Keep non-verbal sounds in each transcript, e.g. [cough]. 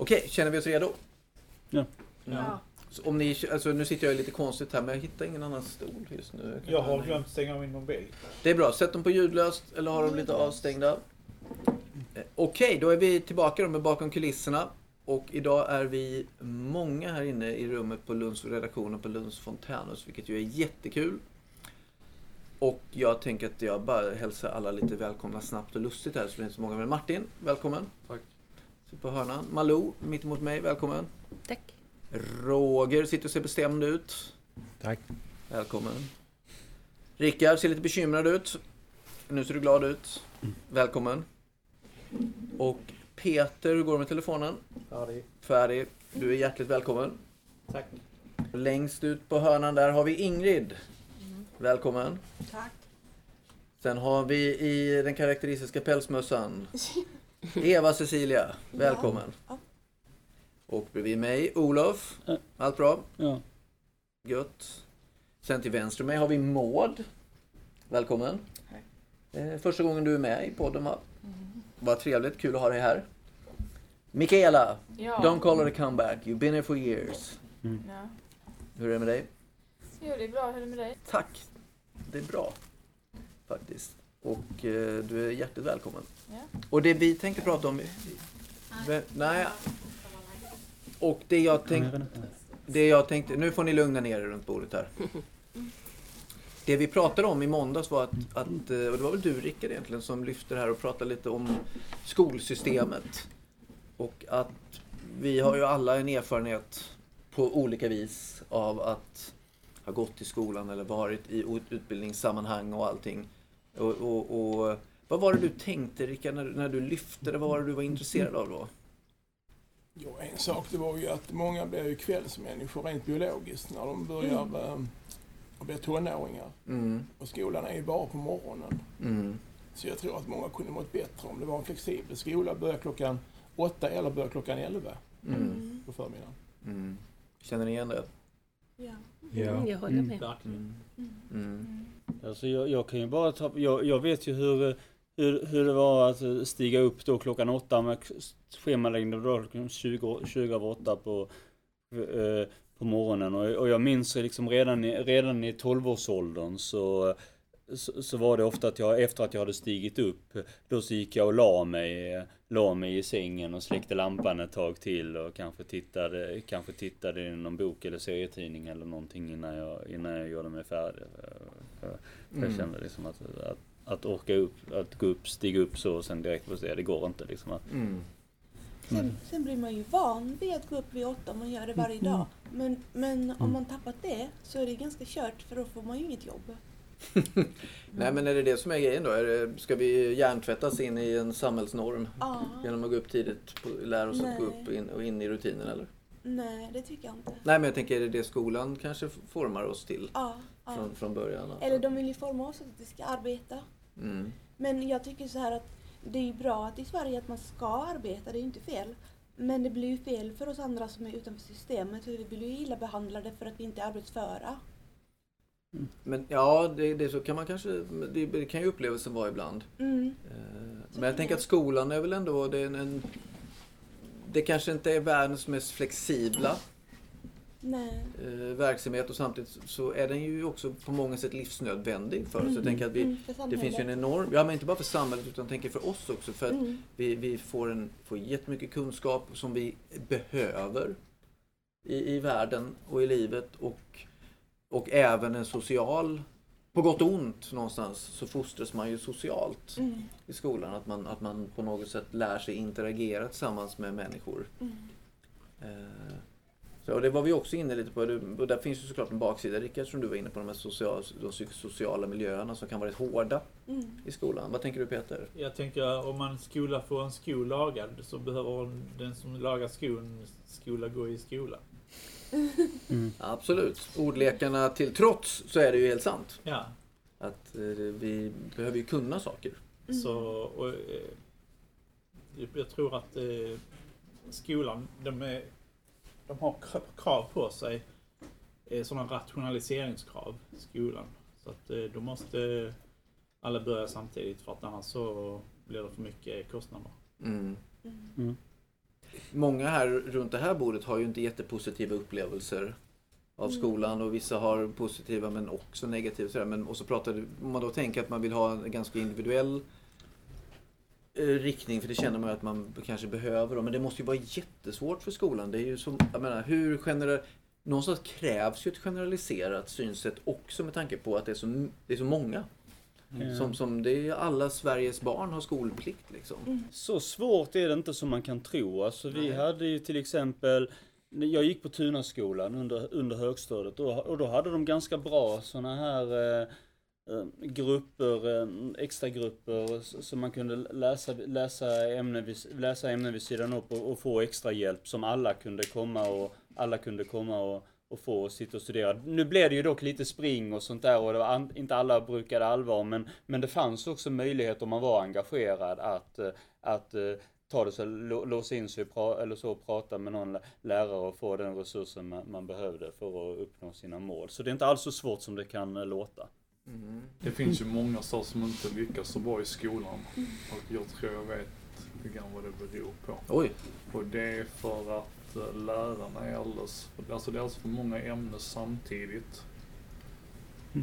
Okej, känner vi oss redo? Ja. Ja. Så om ni, alltså nu sitter jag lite konstigt här men jag hittar ingen annan stol just nu. Jag har glömt stänga av min mobil. Det är bra, sätt dem på ljudlöst eller har dem lite avstängda. Eh, Okej, då är vi tillbaka då med bakom kulisserna. Och idag är vi många här inne i rummet på Lunds redaktionen på Lunds Fontänhus, vilket ju är jättekul. Och jag tänker att jag bara hälsar alla lite välkomna snabbt och lustigt här så det är inte så många. Men Martin, välkommen. Tack. Sitter på hörnan. Malou, mitt emot mig, välkommen. Tack. Roger sitter och ser bestämd ut. Tack. Välkommen. Rickard ser lite bekymrad ut. Nu ser du glad ut. Välkommen. Och Peter, hur går det med telefonen? Färdig. Färdig. Du är hjärtligt välkommen. Tack. Längst ut på hörnan där har vi Ingrid. Välkommen. Tack. Sen har vi i den karaktäristiska pälsmössan [laughs] [laughs] Eva Cecilia. Välkommen. Ja. Och bredvid mig Olof. Allt bra? Ja. Gött. Sen till vänster mig har vi Maud. Välkommen. Eh, Första gången du är med i podden va? Vad trevligt, kul att ha dig här. Mikaela, Ja. don't call it a comeback. You've been here for years. ja. Hur är det med dig? Jo, det är bra. Hur är det med dig? Tack. Det är bra. Faktiskt. Och eh, du är hjärtligt välkommen. Ja. Och det vi tänkte prata om... Nej. Nej. Och det jag tänkte... Det jag tänkte, nu får ni lugna ner er runt bordet här. [laughs] Det vi pratade om i måndags var att, att eh, och det var väl du Rickard egentligen som lyfte det här och pratade lite om skolsystemet. Och att vi har ju alla en erfarenhet på olika vis av att ha gått i skolan eller varit i ut- utbildningssammanhang och allting. Och, och, och vad var det du tänkte Rickard när, när du lyfte det? Vad var det du var intresserad av då? Ja, en sak det var ju att många blir ju kvällsmänniskor rent biologiskt när de börjar mm. bli tonåringar. Mm, Och skolan är ju bara på morgonen. mm, Så jag tror att många kunde mått bättre om det var en flexibel skola. Börja klockan åtta eller börja klockan elva mm, på förmiddagen. mm. Känner ni igen det? Ja. Ja. Jag håller med. Verkligen. Mm. Alltså jag, jag kan ju bara ta, jag, jag vet ju hur, hur, hur det var att eh, stiga upp då klockan åtta med schemaläggning då klockan 20, 20 över åtta på, eh, på morgonen. Och, och jag minns liksom redan i, redan i 12-årsåldern så, så, så var det ofta att jag efter att jag hade stigit upp, då så gick jag och la mig, la mig i sängen och släckte lampan ett tag till och kanske tittade, kanske tittade i någon bok eller serietidning eller någonting innan jag, innan jag gjorde mig färdig. För Jag Mm. kände liksom att, att, att orka upp, att gå upp, stiga upp så och sen direkt på det, det går inte liksom. Att, Mm. Sen, sen blir man ju van vid att gå upp vid åtta om man gör det varje dag. Men, men om man tappat det så är det ganska kört för då får man ju inget jobb. [laughs] Nej men är det det som är grejen då? Är det, ska vi hjärntvättas in i en samhällsnorm Ja, genom att gå upp tidigt, lära oss att gå Nej. upp in, och in i rutinen eller? nej det tycker jag inte. Nej men jag tänker, är det det skolan kanske formar oss till Ja, ja. från, från början? alltså? Eller de vill ju forma oss att vi ska arbeta. Mm. Men jag tycker så här att det är bra att i Sverige att man ska arbeta, det är ju inte fel. Men det blir ju fel för oss andra som är utanför systemet för vi blir ju illa behandlade för att vi inte är arbetsföra. Men ja, det, det så kan man kanske, det, det kan ju upplevelsen vara ibland. Mm. Eh, Men jag tänker jag. att skolan är väl ändå, det, är en, det kanske inte är världens mest flexibla Nej. eh, verksamhet och samtidigt så är den ju också på många sätt livsnödvändig för oss. Jag Mm. tänker att vi, Mm, det finns ju en enorm, ja men inte bara för samhället utan jag tänker för oss också. För att Mm. vi, vi får, en, får jättemycket kunskap som vi behöver i, i världen och i livet och, och även en social, på gott och ont någonstans, så fostras man ju socialt Mm. i skolan. Att man, att man på något sätt lär sig interagera tillsammans med människor. Mm. Eh, Så, och det var vi också inne lite på. Och där finns ju såklart en baksida, Rickard, som du var inne på, de här social, de psykosociala miljöerna som kan vara rätt hårda Mm. i skolan. Vad tänker du Peter? Jag tänker om man skola får en sko lagad så behöver den som lagar skon skola gå i skola. Absolut. Ordlekarna till trots så är det ju helt sant. Ja, Att eh, vi behöver ju kunna saker. Mm. så och, eh, jag tror att eh, skolan, de, är, de har kra- krav på sig, eh, sådana rationaliseringskrav, skolan. Så att eh, då måste alla börja samtidigt för att annars så blir det för mycket kostnader. Mm. Mm. Många här runt det här bordet har ju inte jättepositiva upplevelser av skolan och vissa har positiva men också negativa. Sådär. Men, och så pratar du, om man då tänker att man vill ha en ganska individuell eh, riktning, för det känner man ju att man kanske behöver. då. Men det måste ju vara jättesvårt för skolan. Det är ju som, jag menar, hur generell, någonstans krävs ju ett generaliserat synsätt också med tanke på att det är så, det är så många. Ja. Som, som det är alla Sveriges barn har skolplikt liksom. Så svårt är det inte som man kan tro. Alltså vi Nej. hade ju till exempel jag gick på Tunaskolan under, under högstadiet och, och då hade de ganska bra sådana här eh, eh, grupper, eh, extragrupper s- så man kunde läsa, läsa, ämnen vid, läsa ämnen vid sidan upp och, och få extra hjälp som alla kunde komma och alla kunde komma och, och få sitta och studera. Nu blev det ju dock lite spring och sånt där och det var an, inte alla brukade allvar men, men det fanns också möjlighet om man var engagerad att, eh, att eh, ta det så, lå- låsa in sig pra, eller så och prata med någon lä- lärare och få den resursen man, man behövde för att uppnå sina mål. Så det är inte alls så svårt som det kan eh, låta. Det finns ju många så som inte lyckas så bra i skolan. Och jag tror jag vet lite grann vad det beror på. Oj! Och det är för att eh, lärarna är alldeles, alltså det är alldeles för många ämnen samtidigt.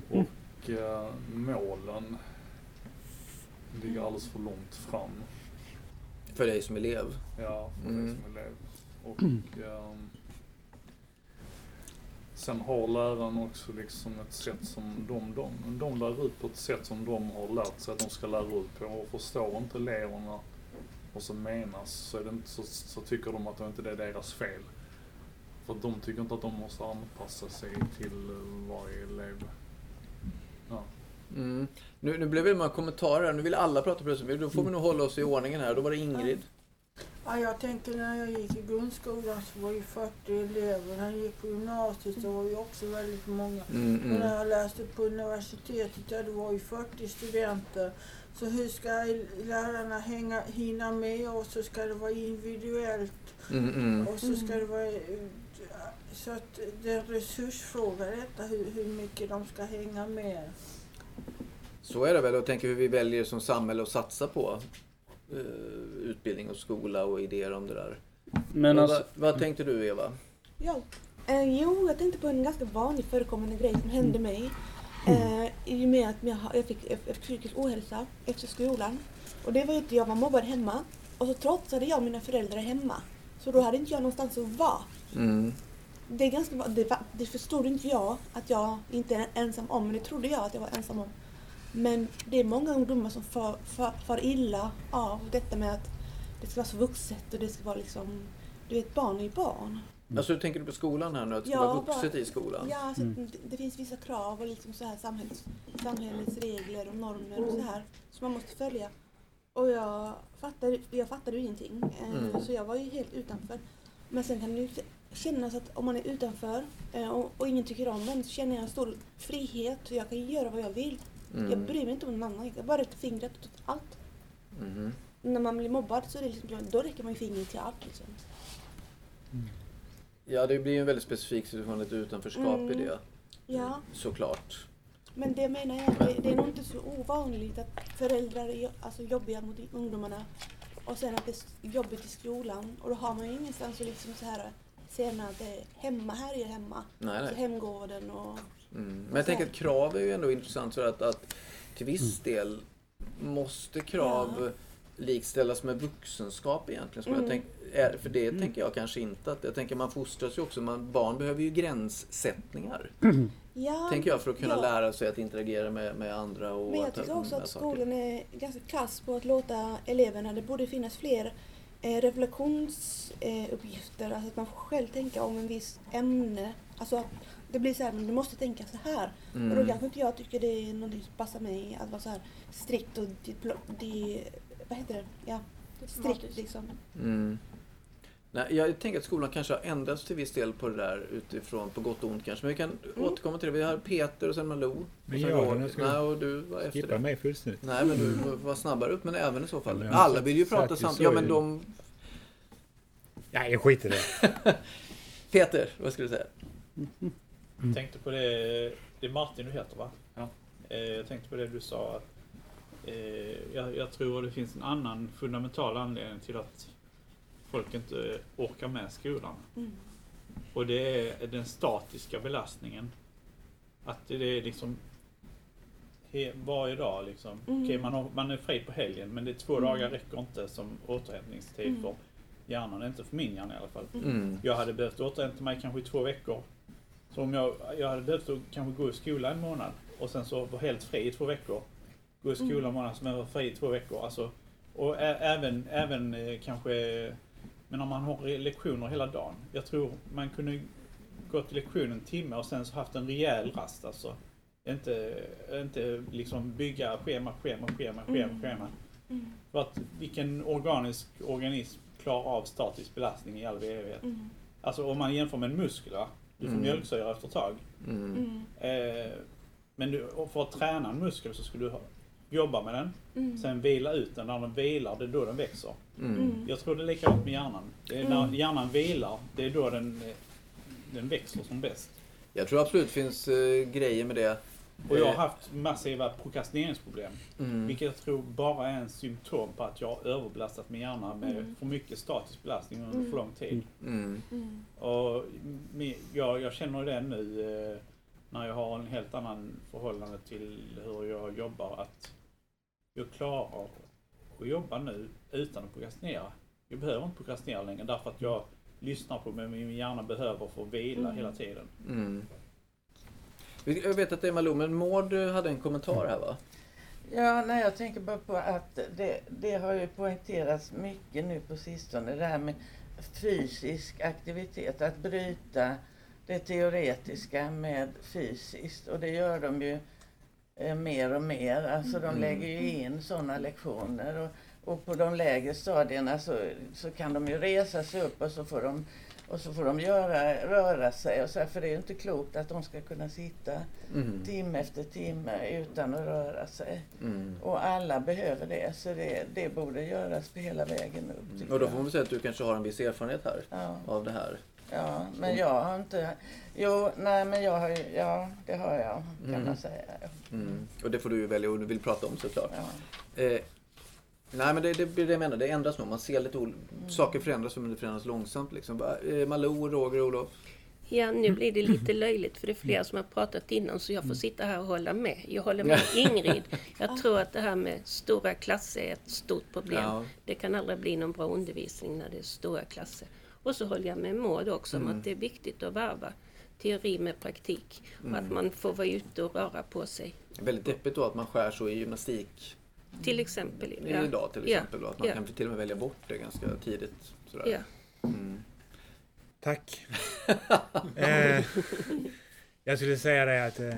Och eh, målen ligger alldeles för långt fram. För dig som elev. Ja, för Mm. dig som elev. Och ehm, sen har läraren också liksom ett sätt som de, de, de lär ut på ett sätt som de har lärt sig att de ska lära ut på. Och förstår inte eleverna vad som menas så, är det inte, så, så tycker de att det inte är deras fel. För de tycker inte att de måste anpassa sig till eh, varje elev. Ja. Mm. Nu, nu blev det många kommentarer. Nu vill alla prata plötsligt. Då får vi nog hålla oss i ordningen här. Då var det Ingrid. Ja, jag tänker när jag gick i grundskolan så var ju 40 elever. När jag gick på gymnasiet så var vi också väldigt många. Mm, Och mm. när jag läste på universitetet, ja det var ju 40 studenter. Så hur ska lärarna hänga, hinna med och så ska det vara individuellt Mm, mm. och så ska det vara... eh, Så att det är en resursfråga detta, hur, hur mycket de ska hänga med. Så är det väl. Och tänker hur vi väljer som samhälle att satsa på eh, utbildning och skola och idéer om det där. Men vad, alltså, vad, vad tänkte du Eva? Ja. Eh, jo, jag tänkte på en ganska vanlig förekommande grej som hände mig. Eh, I och med att jag, jag fick psykisk ohälsa efter skolan. Och det var ju att jag var mobbad hemma. Och så trotsade jag mina föräldrar hemma. Så då hade inte jag någonstans att vara. Mm. Det, är ganska, det, det förstod inte jag att jag inte är ensam om, men det trodde jag att jag var ensam om. Men det är många ungdomar som far, far, far illa av detta med att det ska vara så vuxet och det ska vara liksom, du vet barn är ju barn. Alltså hur tänker du på skolan här nu? Att det ska Ja, vara vuxet bara- i skolan? Ja, så Mm. det, det finns vissa krav och liksom så här samhälls, samhällets regler och normer och så här som man måste följa. Och jag fattade, jag fattade ju ingenting, eh, Mm. så jag var ju helt utanför. Men sen kan det ju kännas att om man är utanför eh, och, och ingen tycker om en så känner jag en stor frihet och jag kan göra vad jag vill. Jag Mm. bryr mig inte om någon annan, jag bara räcker fingret åt allt. Mhm. När man blir mobbad så är det liksom, då räcker man ju fingret till allt liksom. Ja, det blir ju en väldigt specifik situation, ett utanförskap i Mm. det. Ja. Såklart. Men det menar jag, det, det är nog inte så ovanligt att föräldrar är alltså, jobbiga mot ungdomarna och sen att det är jobbigt i skolan och då har man ju ingenstans att liksom så här känna att det är hemma, här är jag hemma. Nej, Så nej. hemgården och... Mm. Men jag tänker att krav är ju ändå intressant för att, att till viss del måste krav Ja. likställas med vuxenskap egentligen. Som jag Mm. tänk, är, för det tänker jag kanske inte att, jag tänker man fostras ju också, man, barn behöver ju gränssättningar. Ja, tänker jag för att kunna ja. lära sig att interagera med, med andra och Men jag tycker också att saker. skolan är ganska kass på att låta eleverna, det borde finnas fler eh, reflektionsuppgifter, alltså att man får själv tänka om en viss ämne. Alltså att det blir så här, men du måste tänka så här. Och då Mm. kanske inte jag tycker det är någonting som passar mig att vara så här strikt och diplo, di, vad heter det? Ja, strikt liksom. Mm. Nej, jag tänker att skolan kanske har ändrats till viss del på det där utifrån, på gott och ont kanske. Men vi kan Mm. återkomma till det. Vi har Peter och sen Malou. Men nu, ska Nej, och du var efter Skippa det. mig fullständigt. Nej, men du var snabbare upp, men även i så fall. Ja, jag Alla vill ju prata samtidigt. Ja, men de... Nej, jag skiter i det. [laughs] Peter, vad skulle du säga? Jag tänkte på det, det är Martin du heter va? Ja. Eh, Jag tänkte på det du sa att eh, jag, jag tror det finns en annan fundamental anledning till att folk inte orkar med skolan. Mm. Och det är den statiska belastningen. Att det är liksom varje dag liksom. Mm. Okej, man, har, man är fri på helgen men det är två Mm. dagar räcker inte som återhämtningstid Mm. för hjärnan. Inte för min hjärna i alla fall. Mm. Jag hade behövt återhämta mig kanske i två veckor. Så om jag, jag hade behövt att kanske gå i skolan en månad och sen så vara helt fri i två veckor. Gå i skolan en månad, men vara fri i två veckor. Alltså, och även, även eh, kanske, men om man har lektioner hela dagen. Jag tror man kunde gå till lektion en timme och sen så haft en rejäl rast alltså. Inte, inte liksom bygga schema, schema, schema, schema, Mm. schema. Mm. För att vilken organisk organism klarar av statisk belastning i all evighet? Mm. Alltså om man jämför med en muskel, du får Mm. mjölksyra efter ett tag. Mm. Mm. Eh, men du, för att träna en muskel så ska du ha, jobba med den, Mm. sen vila ut den. När den vilar, det är då den växer. Mm. Mm. Jag tror det är likadant med hjärnan. Det är när Mm. hjärnan vilar, det är då den, eh, den växer som bäst. Jag tror absolut det finns eh, grejer med det. Och jag har Eh, haft massiva prokrastineringsproblem. Mm. Vilket jag tror bara är en symptom på att jag har överbelastat min hjärna med Mm. för mycket statisk belastning under Mm. för lång tid. Mm. Mm. Och jag, jag känner det nu eh, när jag har en helt annan förhållande till hur jag jobbar att jag klarar att jobba nu utan att prokrastinera. Jag behöver inte prokrastinera längre därför att jag lyssnar på vad min hjärna behöver för att vila Mm. hela tiden. Mm. Jag vet att det är Malou, men Maud hade en kommentar här va? Ja, nej, jag tänker bara på att det, det har ju poängterats mycket nu på sistone, det här med fysisk aktivitet, att bryta det teoretiska med fysiskt. Och det gör de ju eh, mer och mer. Alltså de Mm. lägger ju in sådana lektioner. Och, och på de lägre stadierna så, så kan de ju resa sig upp och så får de, och så får de göra, röra sig. Och så här, för det är ju inte klokt att de ska kunna sitta Mm. timme efter timme utan att röra sig. Mm. Och alla behöver det, så det, det borde göras på hela vägen upp. tycker Och då får man säga att du kanske har en viss erfarenhet här Ja, av det här. Ja, men jag har inte... Jo, nej men jag har ju... Ja, det har jag kan Mm. man säga. Mm. Och det får du ju välja och du vill prata om såklart. Ja. Eh, nej men det, det blir det jag menar, det ändras nog. Man ser lite ol- Mm. saker förändras men det förändras långsamt. Liksom. Eh, Malou, Roger, Olof. Ja, nu blir det lite löjligt för det är flera som har pratat innan så jag Mm. får sitta här och hålla med. Jag håller med [laughs] Ingrid. Jag tror att det här med stora klasser är ett stort problem. Ja. Det kan aldrig bli någon bra undervisning när det är stora klasser. Och så håller jag med Maud också om Mm. att det är viktigt att varva teori med praktik. Och Mm. att man får vara ute och röra på sig. Väldigt deppigt då att man skär så i gymnastik Till exempel. idag till Ja. exempel. Och att man Ja. kan till och med välja bort det ganska tidigt. Sådär. Ja. Mm. Tack. [laughs] eh, jag skulle säga det att eh,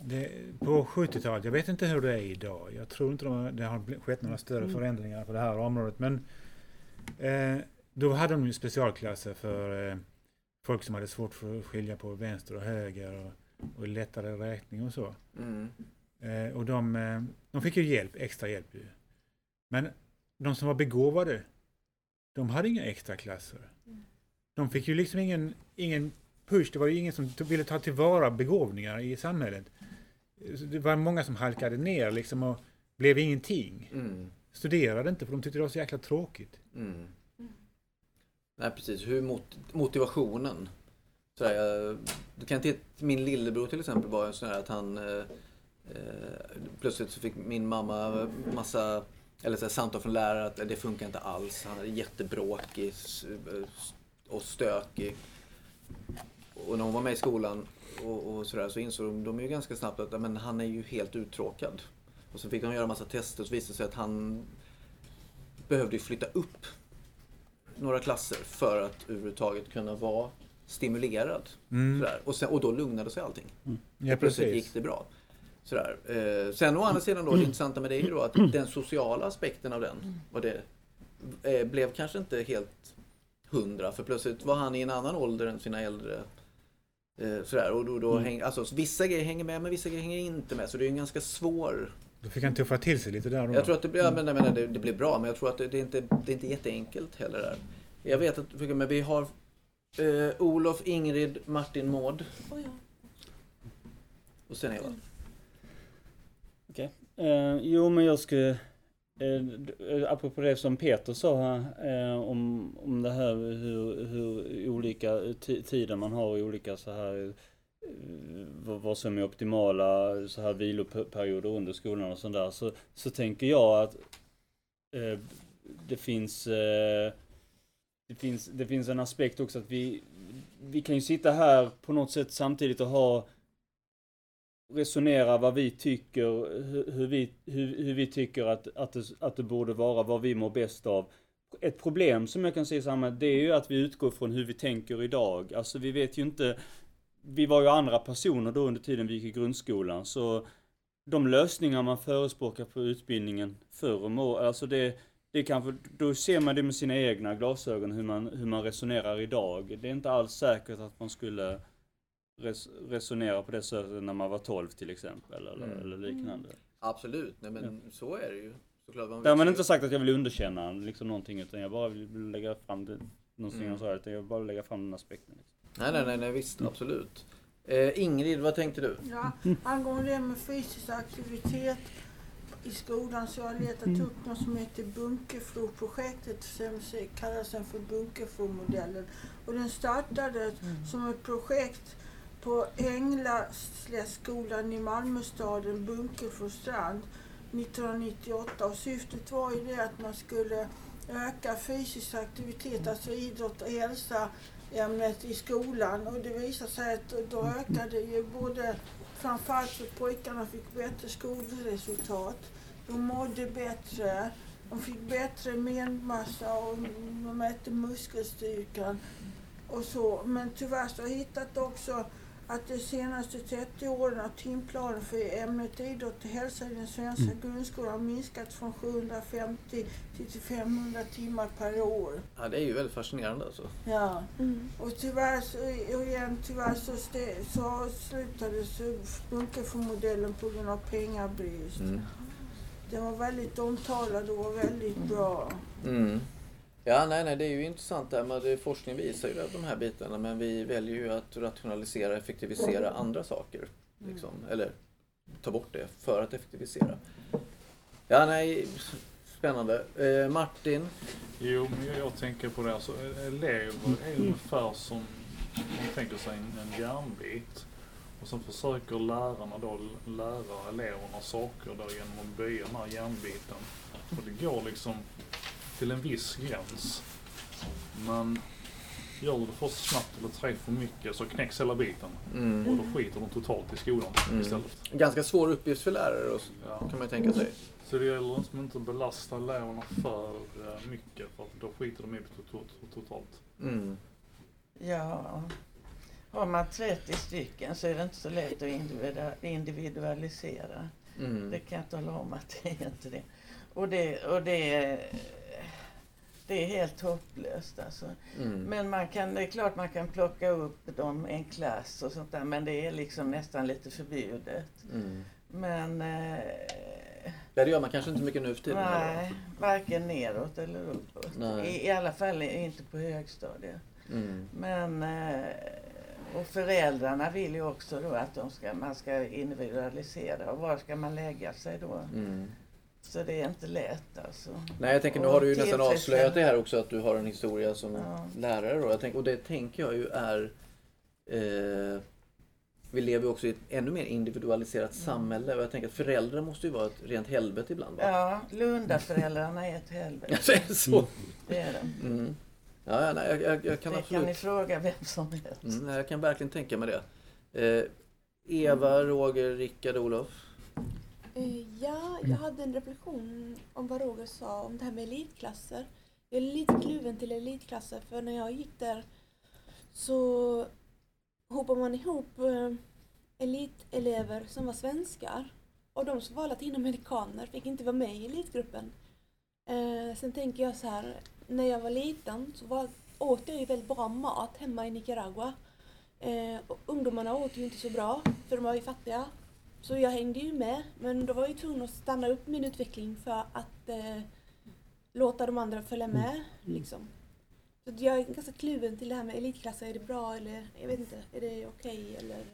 det, på 70-talet, jag vet inte hur det är idag. Jag tror inte de, det har skett några större Mm. förändringar på det här området. Men eh, då hade de ju specialklasser för eh, folk som hade svårt för att skilja på vänster och höger och, och lättare räkning och så. Mm. Eh, och de, eh, de fick ju hjälp, extra hjälp ju. Men de som var begåvade, de hade inga extra klasser. De fick ju liksom ingen, ingen push, det var ju ingen som ville ta tillvara begåvningar i samhället. Det var många som halkade ner liksom och blev ingenting. Mm. Studerade inte för de tyckte det var så jäkla tråkigt. Mm. Nej precis, hur mot, motivationen. Så här, jag, du kan till min lillebror till exempel var en sån här att han eh, eh, plötsligt så fick min mamma massa eller så här, samtal från lärare att det funkar inte alls. Han är jättebråkig eh, och stökig. Och när hon var med i skolan och, och sådär så insåg de, de är ju ganska snabbt att men, han är ju helt uttråkad. Och så fick de göra massa tester och så visade det sig att han behövde ju flytta upp några klasser för att överhuvudtaget kunna vara stimulerad. Mm. Sådär. Och, sen, och då lugnade sig allting. Ja, och plötsligt precis. gick det bra. Sådär. Eh, sen å andra sidan då, det intressanta med det är ju då att den sociala aspekten av den var det, eh, blev kanske inte helt hundra för plötsligt var han i en annan ålder än sina äldre. Eh, sådär. Och då, då Mm. häng, alltså, vissa grejer hänger med men vissa grejer hänger inte med. Så det är en ganska svår... Då fick han tuffa till sig lite där då. Jag tror att det blir, jag menar, jag menar, det, det blir bra men jag tror att det, det, är inte, det är inte jätteenkelt heller där. Jag vet att men vi har eh, Olof, Ingrid, Martin, Maud Och jag. och sen Eva. Eh, jo, men jag skulle Eh, apropå det som Peter sa eh, om, om det här hur, hur olika ti- tider man har i olika så här eh, Eh, vad, som är optimala så här viloperioder under skolan och sånt där så, så tänker jag att eh, det finns eh, det finns, det finns en aspekt också att vi, vi kan ju sitta här på något sätt samtidigt och ha resonera vad vi tycker, hur, hur, vi, hur, hur vi tycker att, att, det, att det borde vara, vad vi mår bäst av. Ett problem som jag kan se i samhället, det är ju att vi utgår från hur vi tänker idag. Alltså vi vet ju inte, vi var ju andra personer då under tiden vi gick i grundskolan, så de lösningar man förespråkar på utbildningen förr om år, alltså det, det kanske, då ser man det med sina egna glasögon hur man, hur man resonerar idag. Det är inte alls säkert att man skulle res, resonera på det sättet när man var 12 till exempel eller, Mm. eller liknande. Absolut, nej men så är det ju. Såklart, man Därmed inte sagt att jag vill underkänna liksom någonting utan jag bara vill lägga fram det, någonting Mm. jag sa, utan jag vill bara lägga fram den aspekten. Liksom. Nej, nej, nej, nej visst, absolut. Eh, Ingrid, vad tänkte du? Ja, angående det med fysisk aktivitet i skolan så har jag letat upp något som heter Bunkefloprojektet som se- kallas sen för Bunkeflomodellen. Och den startade som ett projekt på Änglaslättskolan i Malmöstaden, Bunkeflostrand 1998 och syftet var ju det att man skulle öka fysisk aktivitet, alltså idrott och hälsa ämnet i skolan och det visade sig att då ökade ju både framförallt för pojkarna fick bättre skolresultat. De mådde bättre, de fick bättre menmassa och de mätte muskelstyrkan och så. Men tyvärr så har jag hittat också att de senaste 30 åren har timplanen för ämnet idrott och hälsa i den svenska grundskolan minskat från 750 till 500 timmar per år. Ja, det är ju väldigt fascinerande alltså. Ja. Mm. Och tyvärr så, och igen, tyvärr så, ste, så slutade så Bunkeflomodellen på grund av pengabrist. Mm. Den var väldigt omtalad och var väldigt bra. Mm. Ja, nej, nej, det är ju intressant där det, forskning visar ju de här bitarna men vi väljer ju att rationalisera, effektivisera andra saker. Liksom. Eller ta bort det för att effektivisera. Ja, nej, spännande. Eh, Martin? Jo, men jag, jag tänker på det. Alltså, elever är ungefär som man tänker sig en, en järnbit. Och sen försöker lärarna då lära eleverna saker då genom att böja den här järnbiten. Och det går liksom till en viss gräns. Men gör du det för snabbt eller tre för mycket så knäcks hela biten. Mm. Och då skiter de totalt i skolan Mm. istället. Ganska svår uppgift för lärare och, Ja. kan man ju tänka sig. Så det gäller liksom inte att belasta eleverna för eh, mycket för att då skiter de i det tot- totalt. Mm. Ja, har man 30 stycken så är det inte så lätt att individualisera. Mm. Det kan jag tala om att det är inte det. Och det, och det, det är helt hopplöst alltså. Mm. Men man kan, det är klart man kan plocka upp dem en klass och sånt där men det är liksom nästan lite förbjudet. Mm. Men eh, det gör man kanske inte mycket nu för tiden. nej, varken neråt eller uppåt. I, I alla fall inte på högstadiet. Mm. Men eh, och föräldrarna vill ju också då att de ska, man ska individualisera och var ska man lägga sig då? Mm. Så det är inte lätt alltså. Nej, jag tänker nu har du ju nästan avslöjat det här också att du har en historia som Ja. lärare. Då. Jag tänker, och det tänker jag ju är... Eh, vi lever ju också i ett ännu mer individualiserat samhälle och jag tänker att föräldrar måste ju vara ett rent helvete ibland. Va? Ja, Lundaföräldrarna är ett helvete. Alltså, är det så? Det är de. Mm. Ja, nej, jag, jag, jag kan det absolut... kan ni fråga vem som helst. Mm, nej, jag kan verkligen tänka mig det. Eh, Eva, Roger, Rickard, Olof. Eh, ja, jag hade en reflektion om vad Roger sa om det här med elitklasser. Jag är lite kluven till elitklasser för när jag gick där så hopar man ihop eh, elitelever som var svenskar och de som var latinamerikaner fick inte vara med i elitgruppen. Eh, sen tänker jag så här, när jag var liten så var, åt jag ju väldigt bra mat hemma i Nicaragua. Och ungdomarna åt ju inte så bra för de var ju fattiga. Så jag hängde ju med, men då var jag ju tvungen att stanna upp min utveckling för att eh, låta de andra följa med. Liksom. Så jag är ganska kluven till det här med elitklasser. Är det bra eller jag vet inte, är det okej eller?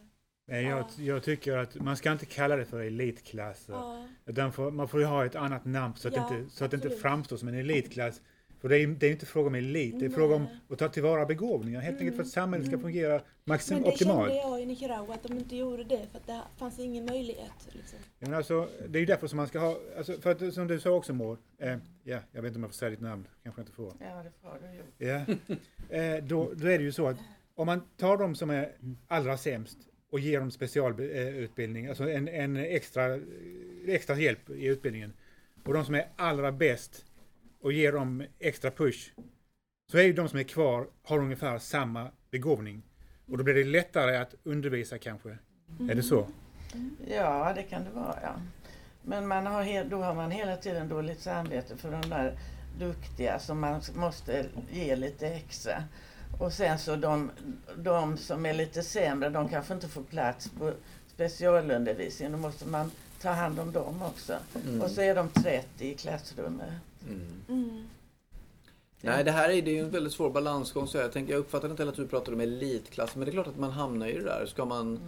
Men jag, jag tycker att man ska inte kalla det för elitklasser. Ja. Utan får, man får ju ha ett annat namn så att, Ja, det, inte, så att det inte framstår som en elitklass. För det är, ju- det är inte fråga om elit, det är fråga om Nej. att ta tillvara begåvningar. Helt enkelt för att samhället ska fungera maxim, Men det optimalt. kände jag i Nicaragua, att de inte gjorde det för att det fanns ingen möjlighet. Liksom. Ja, Men alltså, det är ju därför som man ska ha, alltså, för att som du sa också Maud, eh, ja, jag vet inte om jag får säga ditt namn, kanske inte får. Ja, det får du. Ja. Eh, då, då är det ju så att om man tar de som är allra sämst och ger dem specialutbildning, alltså en, en extra, extra hjälp i utbildningen, och de som är allra bäst och ger dem extra push, så är ju de som är kvar, har ungefär samma begåvning. Och då blir det lättare att undervisa kanske. Är det så? Ja, det kan det vara. Ja. Men man har, då har man hela tiden dåligt samvete för de där duktiga som man måste ge lite extra. Och sen så de, de som är lite sämre, de kanske inte får plats på specialundervisningen. Då måste man ta hand om dem också. Mm. Och så är de 30 i klassrummet. Mm. Mm. Nej, det här är, det är en väldigt svår balansgång. Så jag, tänker, jag uppfattade inte heller att du pratade om elitklass, men det är klart att man hamnar i det där. Ska man...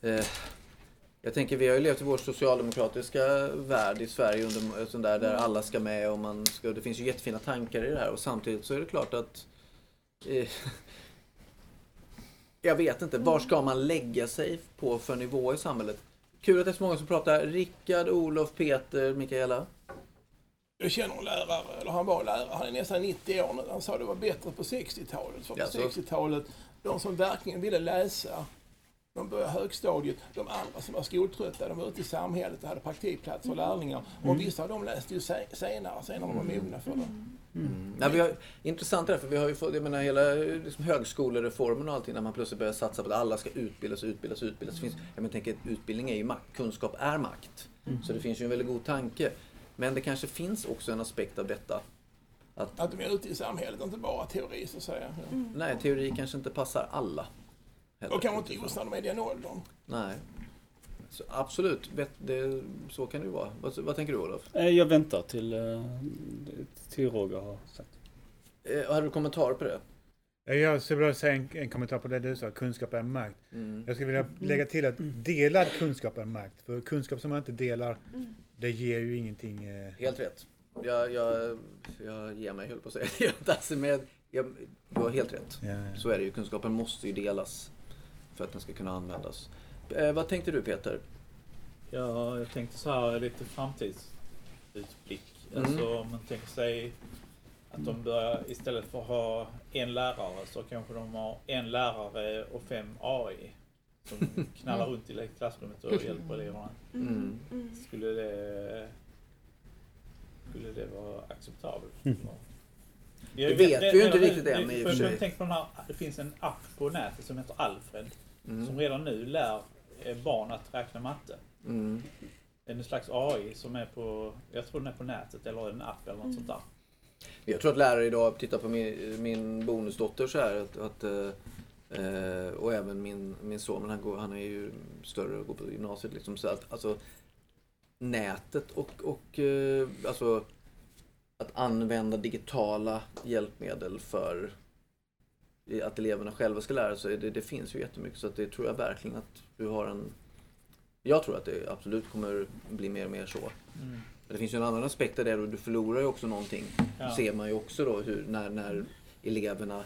Eh, jag tänker, vi har ju levt i vår socialdemokratiska värld i Sverige under, sån där, där alla ska med och man ska, det finns ju jättefina tankar i det här och samtidigt så är det klart att eh, [laughs] jag vet inte, var ska man lägga sig på för nivå i samhället? Kul att det är så många som pratar. Rickard, Olof, Peter, Mikaela. Jag känner en lärare, eller han var lärare, han är nästan 90 år nu. Han sa det var bättre på 60-talet. För på Jaså? 60-talet, de som verkligen ville läsa, de började högstadiet. De andra som var skoltrötta, de var ute i samhället och hade praktikplatser och lärlingar. Och vissa av dem läste ju se- senare, sen när de var mogna för det. Mm. Nej, vi har, intressant det här, för vi har ju fått, jag menar hela liksom, högskolereformen och allting när man plötsligt börjar satsa på att alla ska utbildas, utbildas, utbildas. Det Finns, jag menar, tänker, utbildning är ju makt, kunskap är makt. Så det finns ju en väldigt god tanke. Men det kanske finns också en aspekt av detta. Att, Att de är ute i samhället, inte bara teori så att säga. nej, teori kanske inte passar alla. heller. Och kanske inte just när de är i den åldern. Nej. Så absolut, det, så kan det ju vara. Vad, vad tänker du Olof? Eh, Jag väntar till, eh, till Roger har sagt. Eh, har du kommentarer på det? Eh, Jag skulle vilja säga en, en kommentar på det du sa, kunskap är makt. Mm. Jag skulle vilja lägga till att delad kunskap är makt. För kunskap som man inte delar, Mm. Det ger ju ingenting. Eh, Helt rätt. Jag, jag, jag ger mig, höll på att säga. [laughs] Jag, med, jag, du har helt rätt. ja, ja. Så är det ju. Kunskapen måste ju delas för att den ska kunna användas. Eh, vad tänkte du Peter? Ja, jag tänkte så här lite framtidsutblick. Mm. Alltså om man tänker sig att de börjar istället för att ha en lärare så kanske de har en lärare och fem AI som knallar runt i klassrummet och hjälper eleverna. Mm. Mm. Skulle det, skulle det vara acceptabelt? Mm. Jag Det vet vi ju inte riktigt än, i och för sig. Tänk på den här, det finns en app på nätet som heter Alfred som Mm. redan nu lär eh, barn att räkna matte. Mm. En slags AI som är på, jag tror den är på nätet eller en app eller något sånt där. Jag tror att lärare idag tittar på min, min bonusdotter så här att, att eh, och även min, min son, men han, går, han är ju större och går på gymnasiet liksom. Så att, alltså, nätet och, och eh, alltså, att använda digitala hjälpmedel för att eleverna själva ska lära sig. Det, det finns ju jättemycket så att det tror jag verkligen att du har en... Jag tror att det absolut kommer bli mer och mer så. Mm. Det finns ju en annan aspekt där och du förlorar ju också någonting. Ja. ser man ju också då hur, när, när eleverna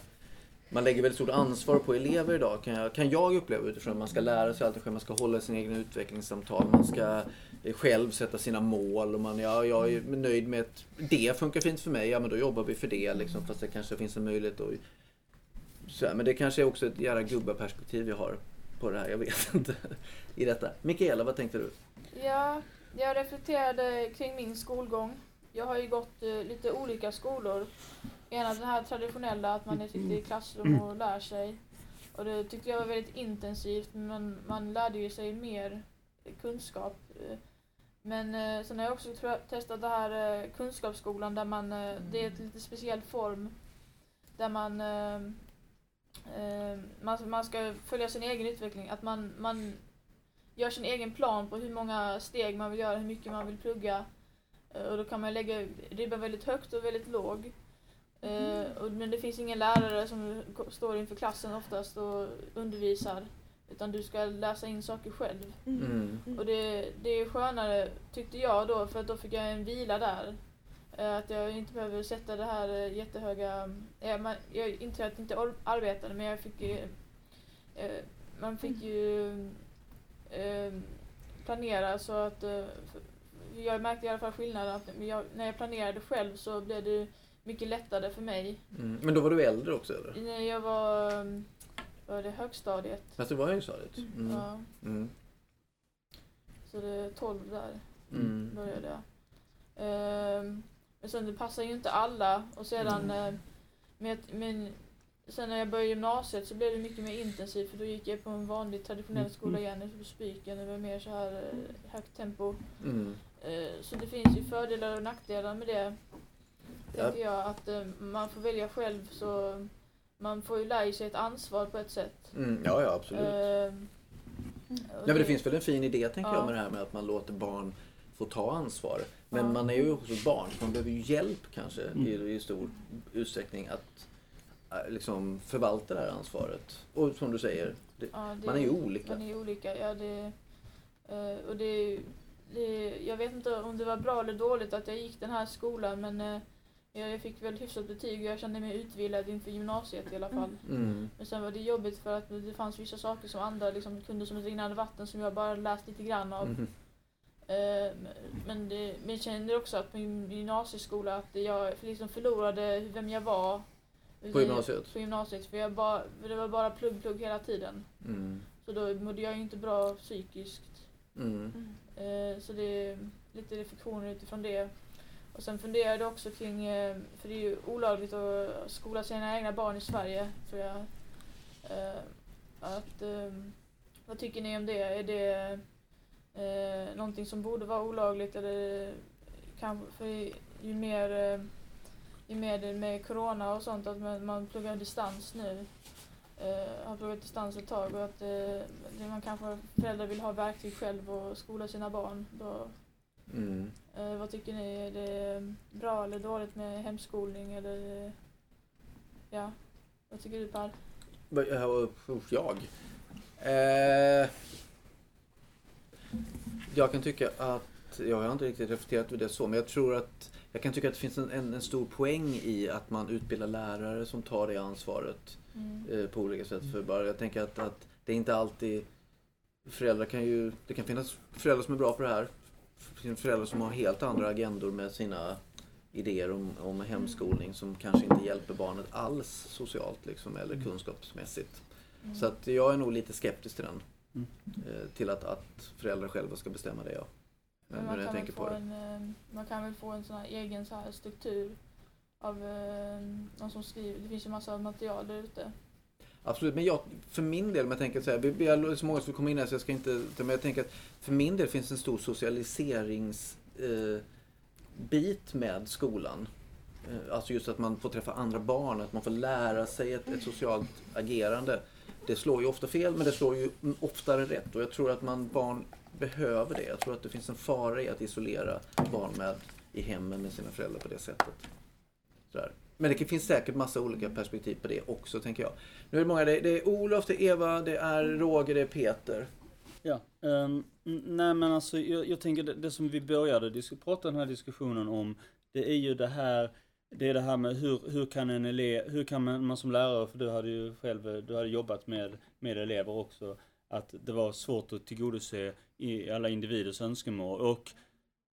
man lägger väldigt stort ansvar på elever idag kan jag, kan jag uppleva utifrån att man ska lära sig allt själv, man ska hålla sina egna utvecklingssamtal, man ska eh, själv sätta sina mål och man, ja, jag är nöjd med att det funkar fint för mig, ja men då jobbar vi för det liksom, fast det kanske finns en möjlighet att så här, men det kanske är också ett jävla gubbaperspektiv jag har på det här, jag vet [laughs] inte. I detta. Mikaela, vad tänkte du? Ja, jag reflekterade kring min skolgång. Jag har ju gått eh, lite olika skolor. Ena den här traditionella, att man sitter i klassrum och lär sig. Och det tyckte jag var väldigt intensivt, men man lärde ju sig mer kunskap. Eh. Men eh, sen har jag också testat det här eh, kunskapsskolan där man, eh, det är ett lite speciell form. Där man, eh, eh, man, man ska följa sin egen utveckling. Att man, man gör sin egen plan på hur många steg man vill göra, hur mycket man vill plugga. Eh, Och då kan man lägga ribban väldigt högt och väldigt låg. Eh, och- Men det finns ingen lärare som står inför klassen oftast och undervisar. Utan du ska läsa in saker själv. Mm. Och det, det är skönare, tyckte jag då, för att då fick jag en vila där. Eh, Att jag inte behöver sätta det här eh, jättehöga... eh, man- Jag, inte att jag inte arbetade, men jag fick ju... Man fick ju eh, planera så att... Jag märkte i alla fall skillnaden att jag, när jag planerade själv så blev det mycket lättare för mig. Mm. Men då var du äldre också eller? När jag var... eh, Var det högstadiet? Fast det var högstadiet? Mm. Ja, Mm. så det är 12 där. Mm. började jag. Ehm, men sen det passar ju inte alla och sedan Mm. eh, med, men sen när jag började gymnasiet så blev det mycket mer intensivt för då gick jag på en vanlig traditionell Mm. skola igen, på Spiken, det var mer så här eh, högt tempo. Mm. Eh, så det finns ju fördelar och nackdelar med det. Ja. Tänker jag att eh, man får välja själv så man får ju lära sig ett ansvar på ett sätt. Mm. Ja, ja absolut. Och Ja, men det finns väl en fin idé tänker Ja. jag med det här med att man låter barn få ta ansvar. Men Ja. man är ju också barn, så man behöver ju hjälp kanske Mm. i, i stor utsträckning att äh, liksom förvalta det här ansvaret. Och som du säger, det, Ja, det- man är ju olika. Man är olika, ja det... eh, och det, det... Jag vet inte om det var bra eller dåligt att jag gick den här skolan men eh, jag, fick väl hyfsat betyg och jag kände mig utvilad inför gymnasiet i alla fall. Mm. Men sen var det jobbigt för att det fanns vissa saker som andra liksom kunde som ett rinnande vatten som jag bara läst lite grann av. Mhm. Eh, men, det, men jag kände också att på gym- gymnasieskola att jag liksom förlorade vem jag var. På gymnasiet? På gymnasiet, för jag bara, för det var bara plugg, plugg hela tiden. Mm. Så då mådde jag ju inte bra psykiskt. Mm. Eh, så det är lite reflektioner utifrån det. Och sen funderade jag också kring, eh, för det är ju olagligt att skola sina egna barn i Sverige, tror jag. Eh, att, vad tycker ni om det? Är det eh, någonting som borde vara olagligt eller kan, för ju mer, ju mer det med corona och sånt, att man, man pluggar distans nu. Eh, har pluggat tag och att eh, man kanske föräldrar vill ha verktyg själv och skola sina barn. Då, Mm. eh, vad tycker ni? Är det bra eller dåligt med hemskolning eller ja, vad tycker du Per? Usch, Jag? Eh, jag kan tycka att, jag har inte riktigt reflekterat över det så, men jag tror att jag kan tycka att det finns en, en, en stor poäng i att man utbildar lärare som tar det ansvaret Mm. eh, på olika sätt. För bara, jag tänker att, att det är inte alltid Föräldrar kan ju, det kan finnas föräldrar som är bra på det här. Det finns föräldrar som har helt andra agendor med sina idéer om, om hemskolning som kanske inte hjälper barnet alls socialt liksom, eller kunskapsmässigt. Mm. Så att jag är nog lite skeptisk till den. Mm. Eh, till att, att föräldrar själva ska bestämma det. Ja. Men Men man, när jag kan väl tänker få på det. en, eh, man kan väl få en sån här egen så här struktur av eh, någon som skriver. Det finns ju massa material där ute. Absolut, men jag, för min del, om jag tänker så här, vi vi är så många som vill komma in här så jag ska inte, men jag tänker att för min del finns en stor socialiseringsbit eh, med skolan. Eh, alltså just att man får träffa andra barn, att man får lära sig ett, ett socialt agerande. Det slår ju ofta fel, men det slår ju oftare rätt. Och jag tror att man, barn behöver det. Jag tror att det finns en fara i att isolera barn med, i hemmen med sina föräldrar på det sättet. Sådär. Men det finns säkert massa olika perspektiv på det också, tänker jag. Nu är det många, det är, det är Olof, det är Eva, det är Roger, det är Peter. Ja, n- nej men alltså jag, jag tänker det, det som vi började prata den här diskussionen om, det är ju det här, det är det här med hur, hur kan en elev, hur kan man, man som lärare, för du hade ju själv, du hade jobbat med, med elever också, att det var svårt att tillgodose i alla individers önskemål och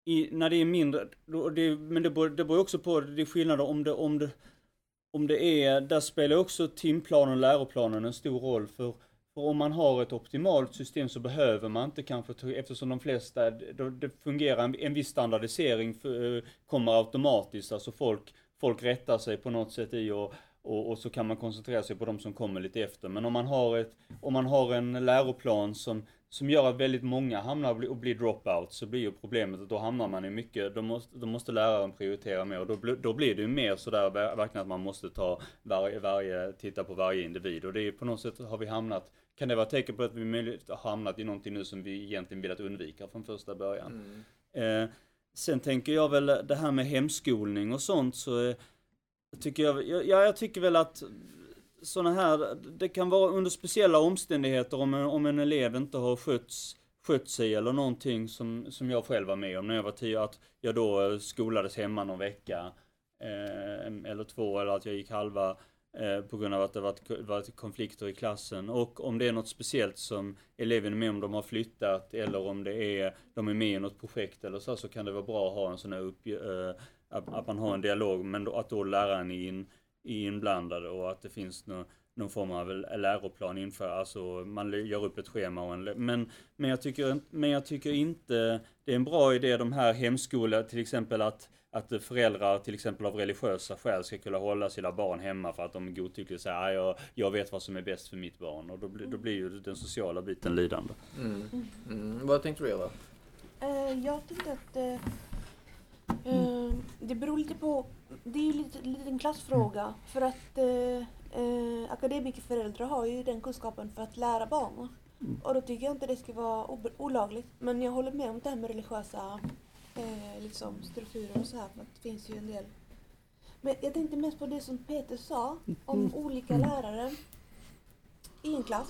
i, när det är mindre, då, det, men det beror, det beror också på, det är skillnader om det, om det, om det är, där spelar också timplanen och läroplanen en stor roll för för om man har ett optimalt system så behöver man inte kanske, eftersom de flesta, det, det fungerar, en, en viss standardisering för, eh, kommer automatiskt, alltså folk, folk rättar sig på något sätt i och, och, och så kan man koncentrera sig på de som kommer lite efter. Men om man har, ett, om man har en läroplan som, som gör att väldigt många hamnar och blir, dropouts så blir ju problemet att då hamnar man i mycket, då måste, då måste läraren prioritera mer och då, blir- då blir det ju mer sådär ver- verkligen att man måste ta varje, varje, titta på varje individ och det är på något sätt har vi hamnat, kan det vara tecken på att vi möjligt har hamnat i någonting nu som vi egentligen velat undvika från första början. Eh, sen tänker jag väl det här med hemskolning och sånt så eh, tycker jag, ja, jag tycker väl att sådana här, det kan vara under speciella omständigheter om en, om en elev inte har skötts, skött sig eller någonting som, som jag själv var med om när jag var tio, att jag då eh, skolades hemma någon vecka eh, eller två eller att jag gick halva eh, på grund av att det varit, varit konflikter i klassen. Och om det är något speciellt som eleven är med om de har flyttat eller om det är de är med i något projekt eller så så kan det vara bra att ha en sån här upp, eh, att, att man har en dialog men då, att då läraren är, in, är inblandad och att det finns någon, någon form av läroplan inför, alltså man gör upp ett schema och en, men, men, jag tycker, men jag tycker inte det är en bra idé de här hemskolor till exempel att att föräldrar till exempel av religiösa skäl ska kunna hålla sina barn hemma för att de godtyckligt säger att jag, jag vet vad som är bäst för mitt barn. Och då, blir, då blir ju den sociala biten lidande. Mm. Mm. Vad tänkte du Eva? Uh, jag tänkte att uh, det beror lite på, det är ju lite, lite en klassfråga. För att uh, akademikerföräldrar har ju den kunskapen för att lära barn. Mm. Och då tycker jag inte det ska vara olagligt. Men jag håller med om det här med religiösa eh, liksom strukturer och så här. För att det finns ju en del. Men jag tänkte mest på det som Peter sa om Mm. olika lärare i en klass.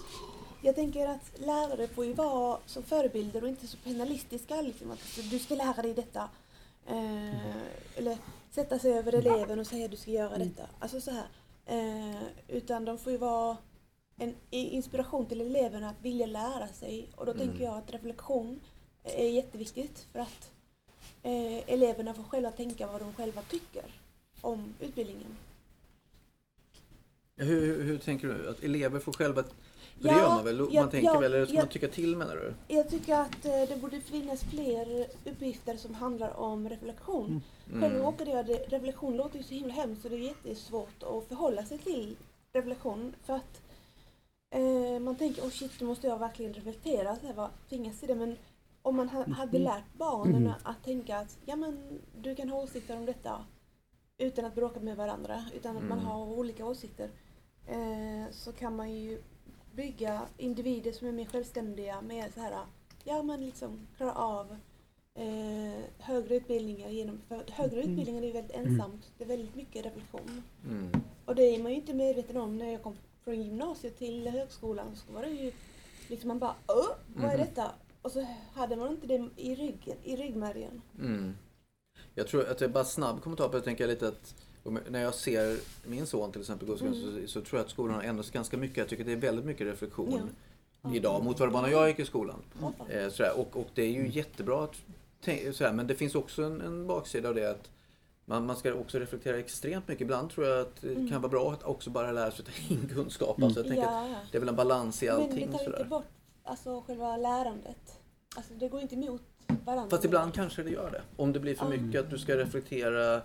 Jag tänker att lärare får ju vara som förebilder och inte så penalistiska. Liksom, att du ska lära dig detta. Eh, eller sätta sig över eleven och säga att du ska göra detta. Alltså så här. Eh, utan de får ju vara en inspiration till eleverna att vilja lära sig. Och då Mm. tänker jag att reflektion är jätteviktigt för att eh, eleverna får själva tänka vad de själva tycker om utbildningen. Hur, hur, hur tänker du? Att elever får själva... För Ja, det gör man väl? Man ja, tänker ja, väl? Eller ska ja. man tycka till menar du? Jag tycker att eh, det borde finnas fler uppgifter som handlar om reflektion. Själv Mm. råkade jag det, reflektion låter ju så himla hemskt så det är jättesvårt att förhålla sig till reflektion. För att eh, man tänker, oh shit, nu måste jag verkligen reflektera. Så här, tvingas i det? Men om man ha, hade lärt barnen att tänka att ja, men, du kan ha åsikter om detta utan att bråka med varandra, utan att man Mm. har olika åsikter. Eh, så kan man ju bygga individer som är mer självständiga med så här, ja men liksom klara av eh, högre utbildningar genom, för högre utbildningar är ju väldigt ensamt. Det är väldigt mycket reflektion. Mm. Och det är man ju inte medveten om när jag kom från gymnasiet till högskolan så var det ju liksom man bara Åh, vad är Mhm. detta? Och så hade man inte det i ryggen, i ryggmärgen. Mm. Jag tror att det är bara snabb kommentar på jag tänker lite att när jag ser min son till exempel gå skolan Mm. så, så tror jag att skolan har ändrats ganska mycket. Jag tycker det är väldigt mycket reflektion Ja. idag mot vad det var när jag gick i skolan. Hoppa. Eh, sådär. Och, och det är ju jättebra att sådär. men det finns också en, en baksida av det att man, man ska också reflektera extremt mycket. Ibland tror jag att det kan vara bra att också bara lära sig att ta in kunskap. Alltså jag tänker att Ja, ja. det är väl en balans i Men det allting. tar inte bort alltså, själva lärandet. Alltså det går inte emot varandra. Fast ibland kanske det gör det. Om det blir för mycket att du ska reflektera.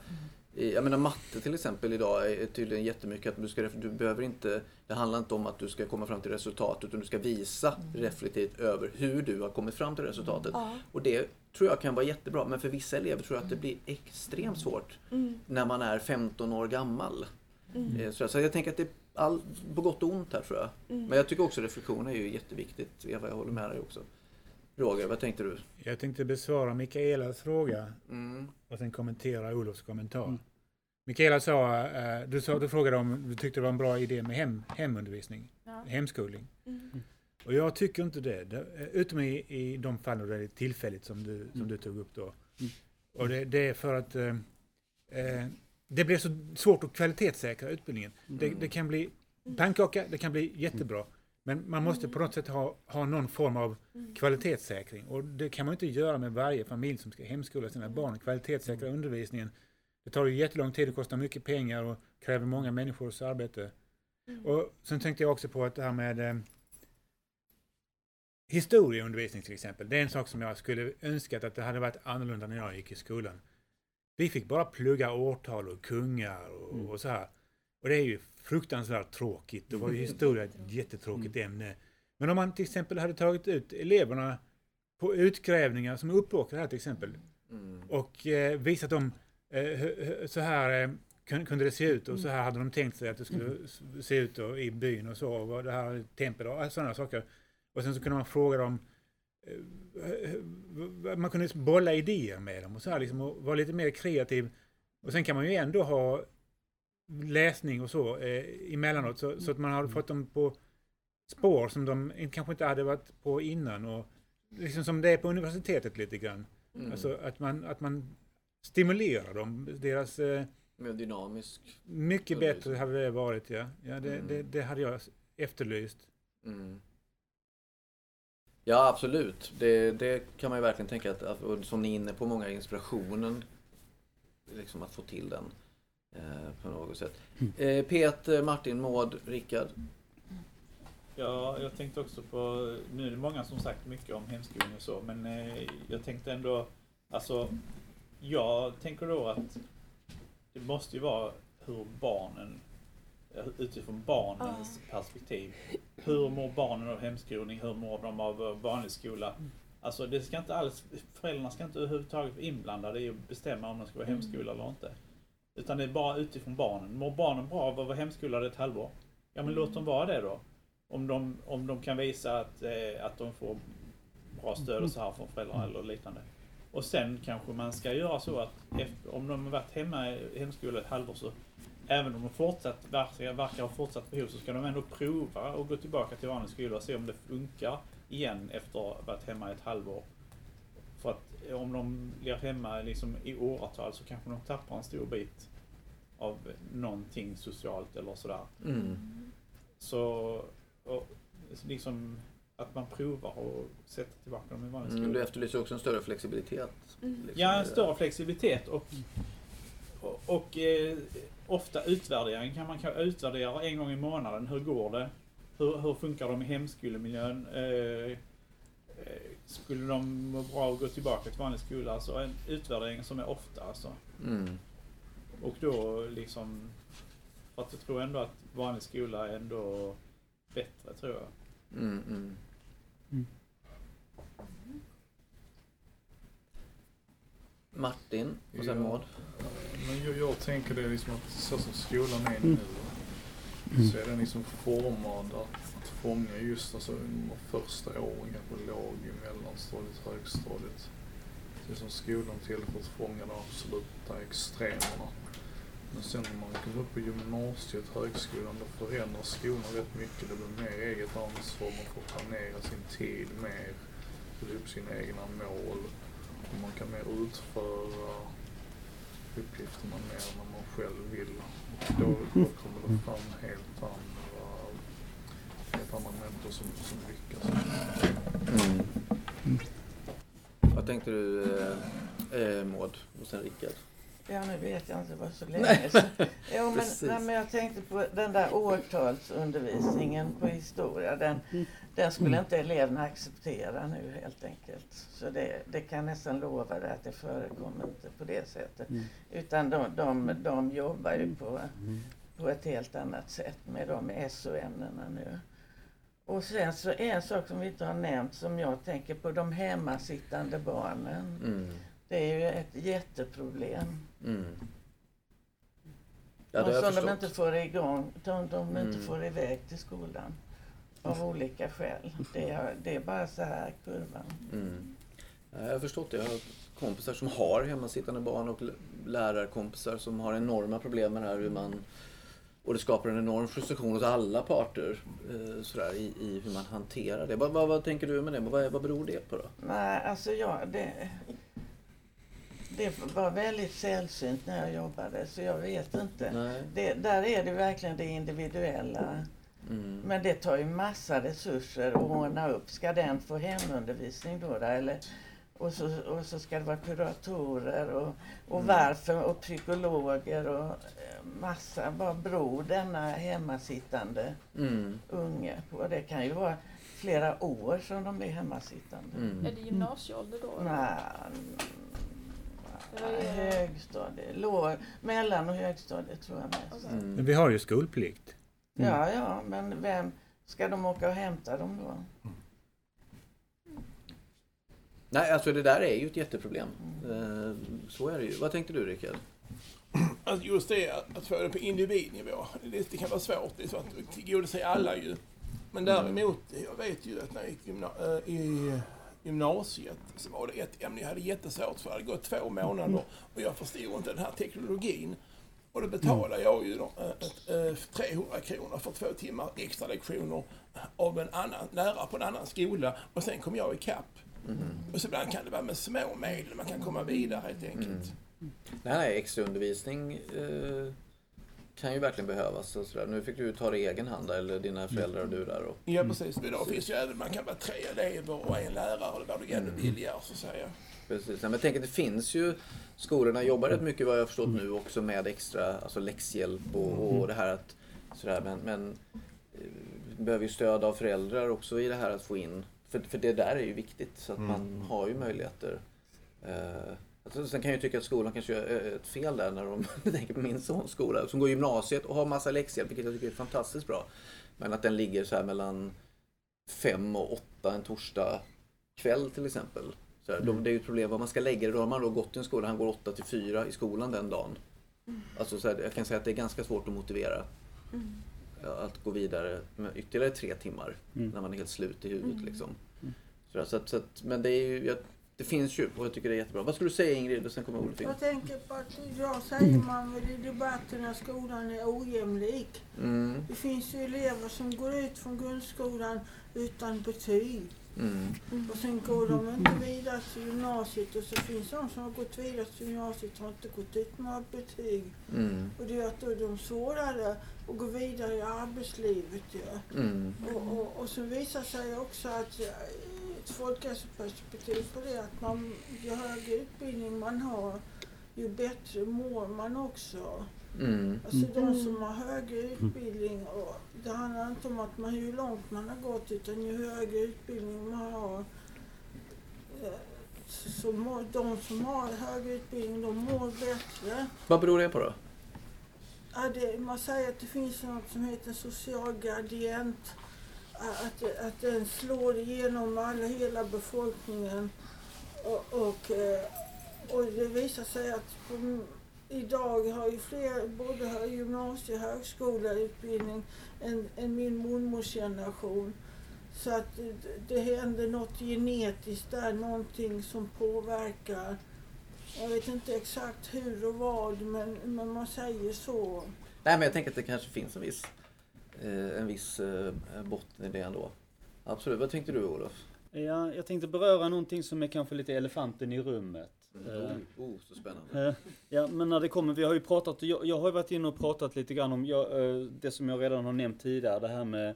Jag menar matte till exempel idag är tydligen jättemycket att du ska, du behöver inte, det handlar inte om att du ska komma fram till resultat utan du ska visa reflektivt över hur du har kommit fram till resultatet. Ja. Och det tror jag kan vara jättebra men för vissa elever tror jag att det blir extremt svårt Mm. när man är 15 år gammal. Mm. Eh, Så så jag tänker att det är all, på gott och ont här tror jag. Mm. Men jag tycker också reflektion är ju jätteviktigt. Eva, jag håller med dig också. Roger, vad tänkte du? Jag tänkte besvara Mikaelas fråga Mm. och sen kommentera Olofs kommentar. Mikaela sa, eh, du, sa, du frågade om du tyckte det var en bra idé med hem, hemundervisning, Ja. hemskolning. Mm. Och jag tycker inte det, eh, utom i, i de fall där det är tillfälligt som du, som du tog upp då. Och det, det är för att eh, eh, det blir så svårt att kvalitetssäkra utbildningen. Det, det kan bli pannkaka, det kan bli jättebra. Men man måste på något sätt ha, ha någon form av kvalitetssäkring. Och det kan man inte göra med varje familj som ska hemskola sina barn. Kvalitetssäkra undervisningen. Det tar ju jättelång tid, det kostar mycket pengar och kräver många människors arbete. Och sen tänkte jag också på att det här med eh, historieundervisning till exempel. Det är en sak som jag skulle önskat att det hade varit annorlunda när jag gick i skolan. Vi fick bara plugga årtal och kungar och, och så här. Och det är ju fruktansvärt tråkigt. Då var ju [laughs] historia ett jättetråkigt ämne. Men om man till exempel hade tagit ut eleverna på utgrävningar som Uppåkra här till exempel Mm. och eh, visat dem så här eh, kun- kunde det se ut och så här hade de tänkt sig att det skulle s- se ut i byn och så och det här tempel och sådana saker. Och sen så kunde man fråga dem eh, eh, man kunde bolla idéer med dem och så här liksom och vara lite mer kreativ. Och sen kan man ju ändå ha läsning och så eh, emellanåt. Så, så att man har fått dem på spår som de kanske inte hade varit på innan. Och liksom som det är på universitetet lite grann. Mm. Alltså att man, att man stimulerar dem. Deras, eh, Mer dynamisk. mycket bättre hade det varit, ja. ja det, Mm. det, det hade jag efterlyst. Mm. Ja, absolut. Det, det kan man ju verkligen tänka att, att och som ni är inne på, många inspirationen. Liksom att få till den eh, på något sätt. Eh, Peter, Martin, Maud, Rickard. Ja, jag tänkte också på, nu är det många som sagt mycket om hemskolning och så, men eh, jag tänkte ändå, alltså, jag tänker då att det måste ju vara hur barnen, utifrån barnens perspektiv. Hur mår barnen av hemskolning? Hur mår de av eh, vanlig skola? Alltså det ska inte alls, föräldrarna ska inte överhuvudtaget vara inblandade i att bestämma om de ska vara hemskola eller inte. Utan det är bara utifrån barnen. Mår barnen bra av att vara hemskolade ett halvår? Ja men låt dem vara det då. Om de, om de kan visa att, eh, att de får bra stöd och så här från föräldrar eller liknande. Och sen kanske man ska göra så att om de har varit hemma i hemskola ett halvår så även om de fortsatt verkar, verkar ha fortsatt behov så ska de ändå prova och gå tillbaka till vanlig skola och se om det funkar igen efter att ha varit hemma ett halvår. För att om de blir hemma liksom i åratal så kanske de tappar en stor bit av någonting socialt eller sådär. Mm. Så och, liksom att man provar och sätter tillbaka dem i vanlig skola. Mm, du efterlyser också en större flexibilitet. liksom, Ja, en det större flexibilitet och, och, och eh, ofta utvärdering kan man kan utvärdera en gång i månaden. Hur går det? Hur, hur funkar de i hemskolemiljön? Eh, eh, skulle de må bra att gå tillbaka till vanlig skola? Alltså en utvärdering som är ofta alltså. Mm. Och då liksom, för att jag tror ändå att vanlig skola är ändå bättre tror jag. Mm, mm. Martin och sen. Maud. Men jag, jag tänker det liksom att så som skolan är nu så är den liksom formad att, att fånga just alltså de första åren, kanske låg, mellanstadiet, högstadiet. Det är som skolan till för att fånga de absoluta extremerna. Men sen när man kommer upp på gymnasiet, högskolan, då förändras skolan rätt mycket. Det blir mer eget ansvar, man får planera sin tid mer, få upp sina egna mål. Och man kan mer utföra uppgifterna mer när man själv vill. Och då, då kommer det fram helt andra, helt andra människor som, som lyckas. Mm. Vad tänkte du eh, eh, Maud och sen Rickard? Ja, nu vet jag inte, det var så länge sedan. [laughs] Jo, men, nej, men jag tänkte på den där årtalsundervisningen på historia. Den, den skulle inte eleverna acceptera nu helt enkelt. Så det, det kan nästan lova dig att det förekommer inte på det sättet. Mm. Utan de, de, de jobbar ju på, på ett helt annat sätt med de SO-ämnena nu. Och sen så en sak som vi inte har nämnt som jag tänker på, de hemmasittande barnen. Mm. Det är ju ett jätteproblem. Mm. Ja, det har och jag som de inte får igång, de, de inte Mm. får iväg till skolan. Av olika skäl. Det är, det är bara så här kurvan. Mm. Ja, Jag har förstått det. Jag har kompisar som har hemmasittande barn och lärarkompisar som har enorma problem med det här. Hur man, och det skapar en enorm frustration hos alla parter eh, sådär, i, i hur man hanterar det. Vad, vad, vad tänker du med det? Vad, vad beror det på då? Nej, alltså jag, det, det var väldigt sällsynt när jag jobbade så jag vet inte. Det, där är det verkligen det individuella. Mm. Men det tar ju massa resurser att ordna upp. Ska den få hemundervisning då? då eller? Och, så, och så ska det vara kuratorer och, och Mm. varför och psykologer och eh, massa. Vad beror denna hemmasittande Mm. unge på? Det kan ju vara flera år som de blir hemmasittande. Mm. Är det gymnasieålder då? Nej, Det var ju- nej, högstadie, låg, mellan och högstadiet tror jag mest. Mm. Men vi har ju skolplikt. Ja, ja, men vem ska de åka och hämta dem då? Nej, alltså det där är ju ett jätteproblem. Eh, så är det ju. Vad tänkte du Rickard? Alltså just det att få det på individnivå, det, kan vara svårt. Det är så att tillgodose alla ju. Men däremot, jag vet ju att när jag gick gymna- äh, i gymnasiet så var det ett ämne jag hade jättesvårt för. Det hade gått två månader och jag förstod inte den här teknologin. Och då betalar jag ju då, eh, eh, 300 kronor för två timmar extra lektioner av en annan lärare på en annan skola och sen kommer jag ikapp. Och så ibland kan det vara med små medel man kan komma vidare helt enkelt. Nej, nej, extra undervisning eh, kan ju verkligen behövas. Och sådär. Nu fick du ta det i egen hand eller dina föräldrar och du där. Och, Ja precis, men då finns ju även, man kan vara tre elever och en lärare det var ännu billigare så att säga. Precis. Men jag tänker att det finns ju Skolorna jobbar rätt mycket vad jag har förstått nu också med extra alltså läxhjälp och, och det här att sådär, men, men eh, vi behöver ju stöd av föräldrar också i det här att få in för, för det där är ju viktigt så att man har ju möjligheter. Eh, alltså, sen kan jag ju tycka att skolan kanske gör eh, ett fel där när de [laughs] tänker på min sons skola som går gymnasiet och har massa läxhjälp vilket jag tycker är fantastiskt bra. Men att den ligger så här mellan fem och åtta en torsdag kväll till exempel. Så här, då, det är ju ett problem vad man ska lägga det. Då har man då gått till en skola, han går åtta till fyra i skolan den dagen. Alltså så här, jag kan säga att det är ganska svårt att motivera ja, att gå vidare med ytterligare tre timmar Mm. när man är helt slut i huvudet. Liksom. Så, där, så, att, så att, men det, är ju, jag, det finns ju och jag tycker det är jättebra. Vad skulle du säga Ingrid? Och sen kommer Olof in. Jag tänker på att idag säger man väl i debatten att skolan är ojämlik. Mm, Det finns ju elever som går ut från grundskolan utan betyg. Mm, Och sen går de inte vidare till gymnasiet och så finns de som har gått vidare till gymnasiet och har inte gått ut med betyg. mm, Och det gör att då är de svårare att gå vidare i arbetslivet ju. mm, Och, och, och så visar sig också att ett folkhälsoperspektiv på det att man, ju högre utbildning man har ju bättre mår man också. Mm, Alltså de som har högre utbildning, och det handlar inte om att man hur långt man har gått utan ju högre utbildning man har eh, så mår de som har högre utbildning de mår bättre. Vad beror det på då? Ja, det, man säger att det finns något som heter social gradient. Att, att den slår igenom alla, hela befolkningen. Och, och, eh, och det visar sig att på, idag har ju fler både har gymnasie och högskoleutbildning än, än min mormors generation. Så att det, det händer något genetiskt där, någonting som påverkar. Jag vet inte exakt hur och vad, men, men man säger så. Nej men jag tänker att det kanske finns en viss, eh, en viss eh, botten i det ändå. Absolut. Vad tänkte du Olof? Ja, jag tänkte beröra någonting som är kanske lite elefanten i rummet. Eh, Oh, oh, så spännande. Eh, Ja, men när det kommer, vi har ju pratat, jag, jag har varit inne och pratat lite grann om jag, eh, det som jag redan har nämnt tidigare, det här med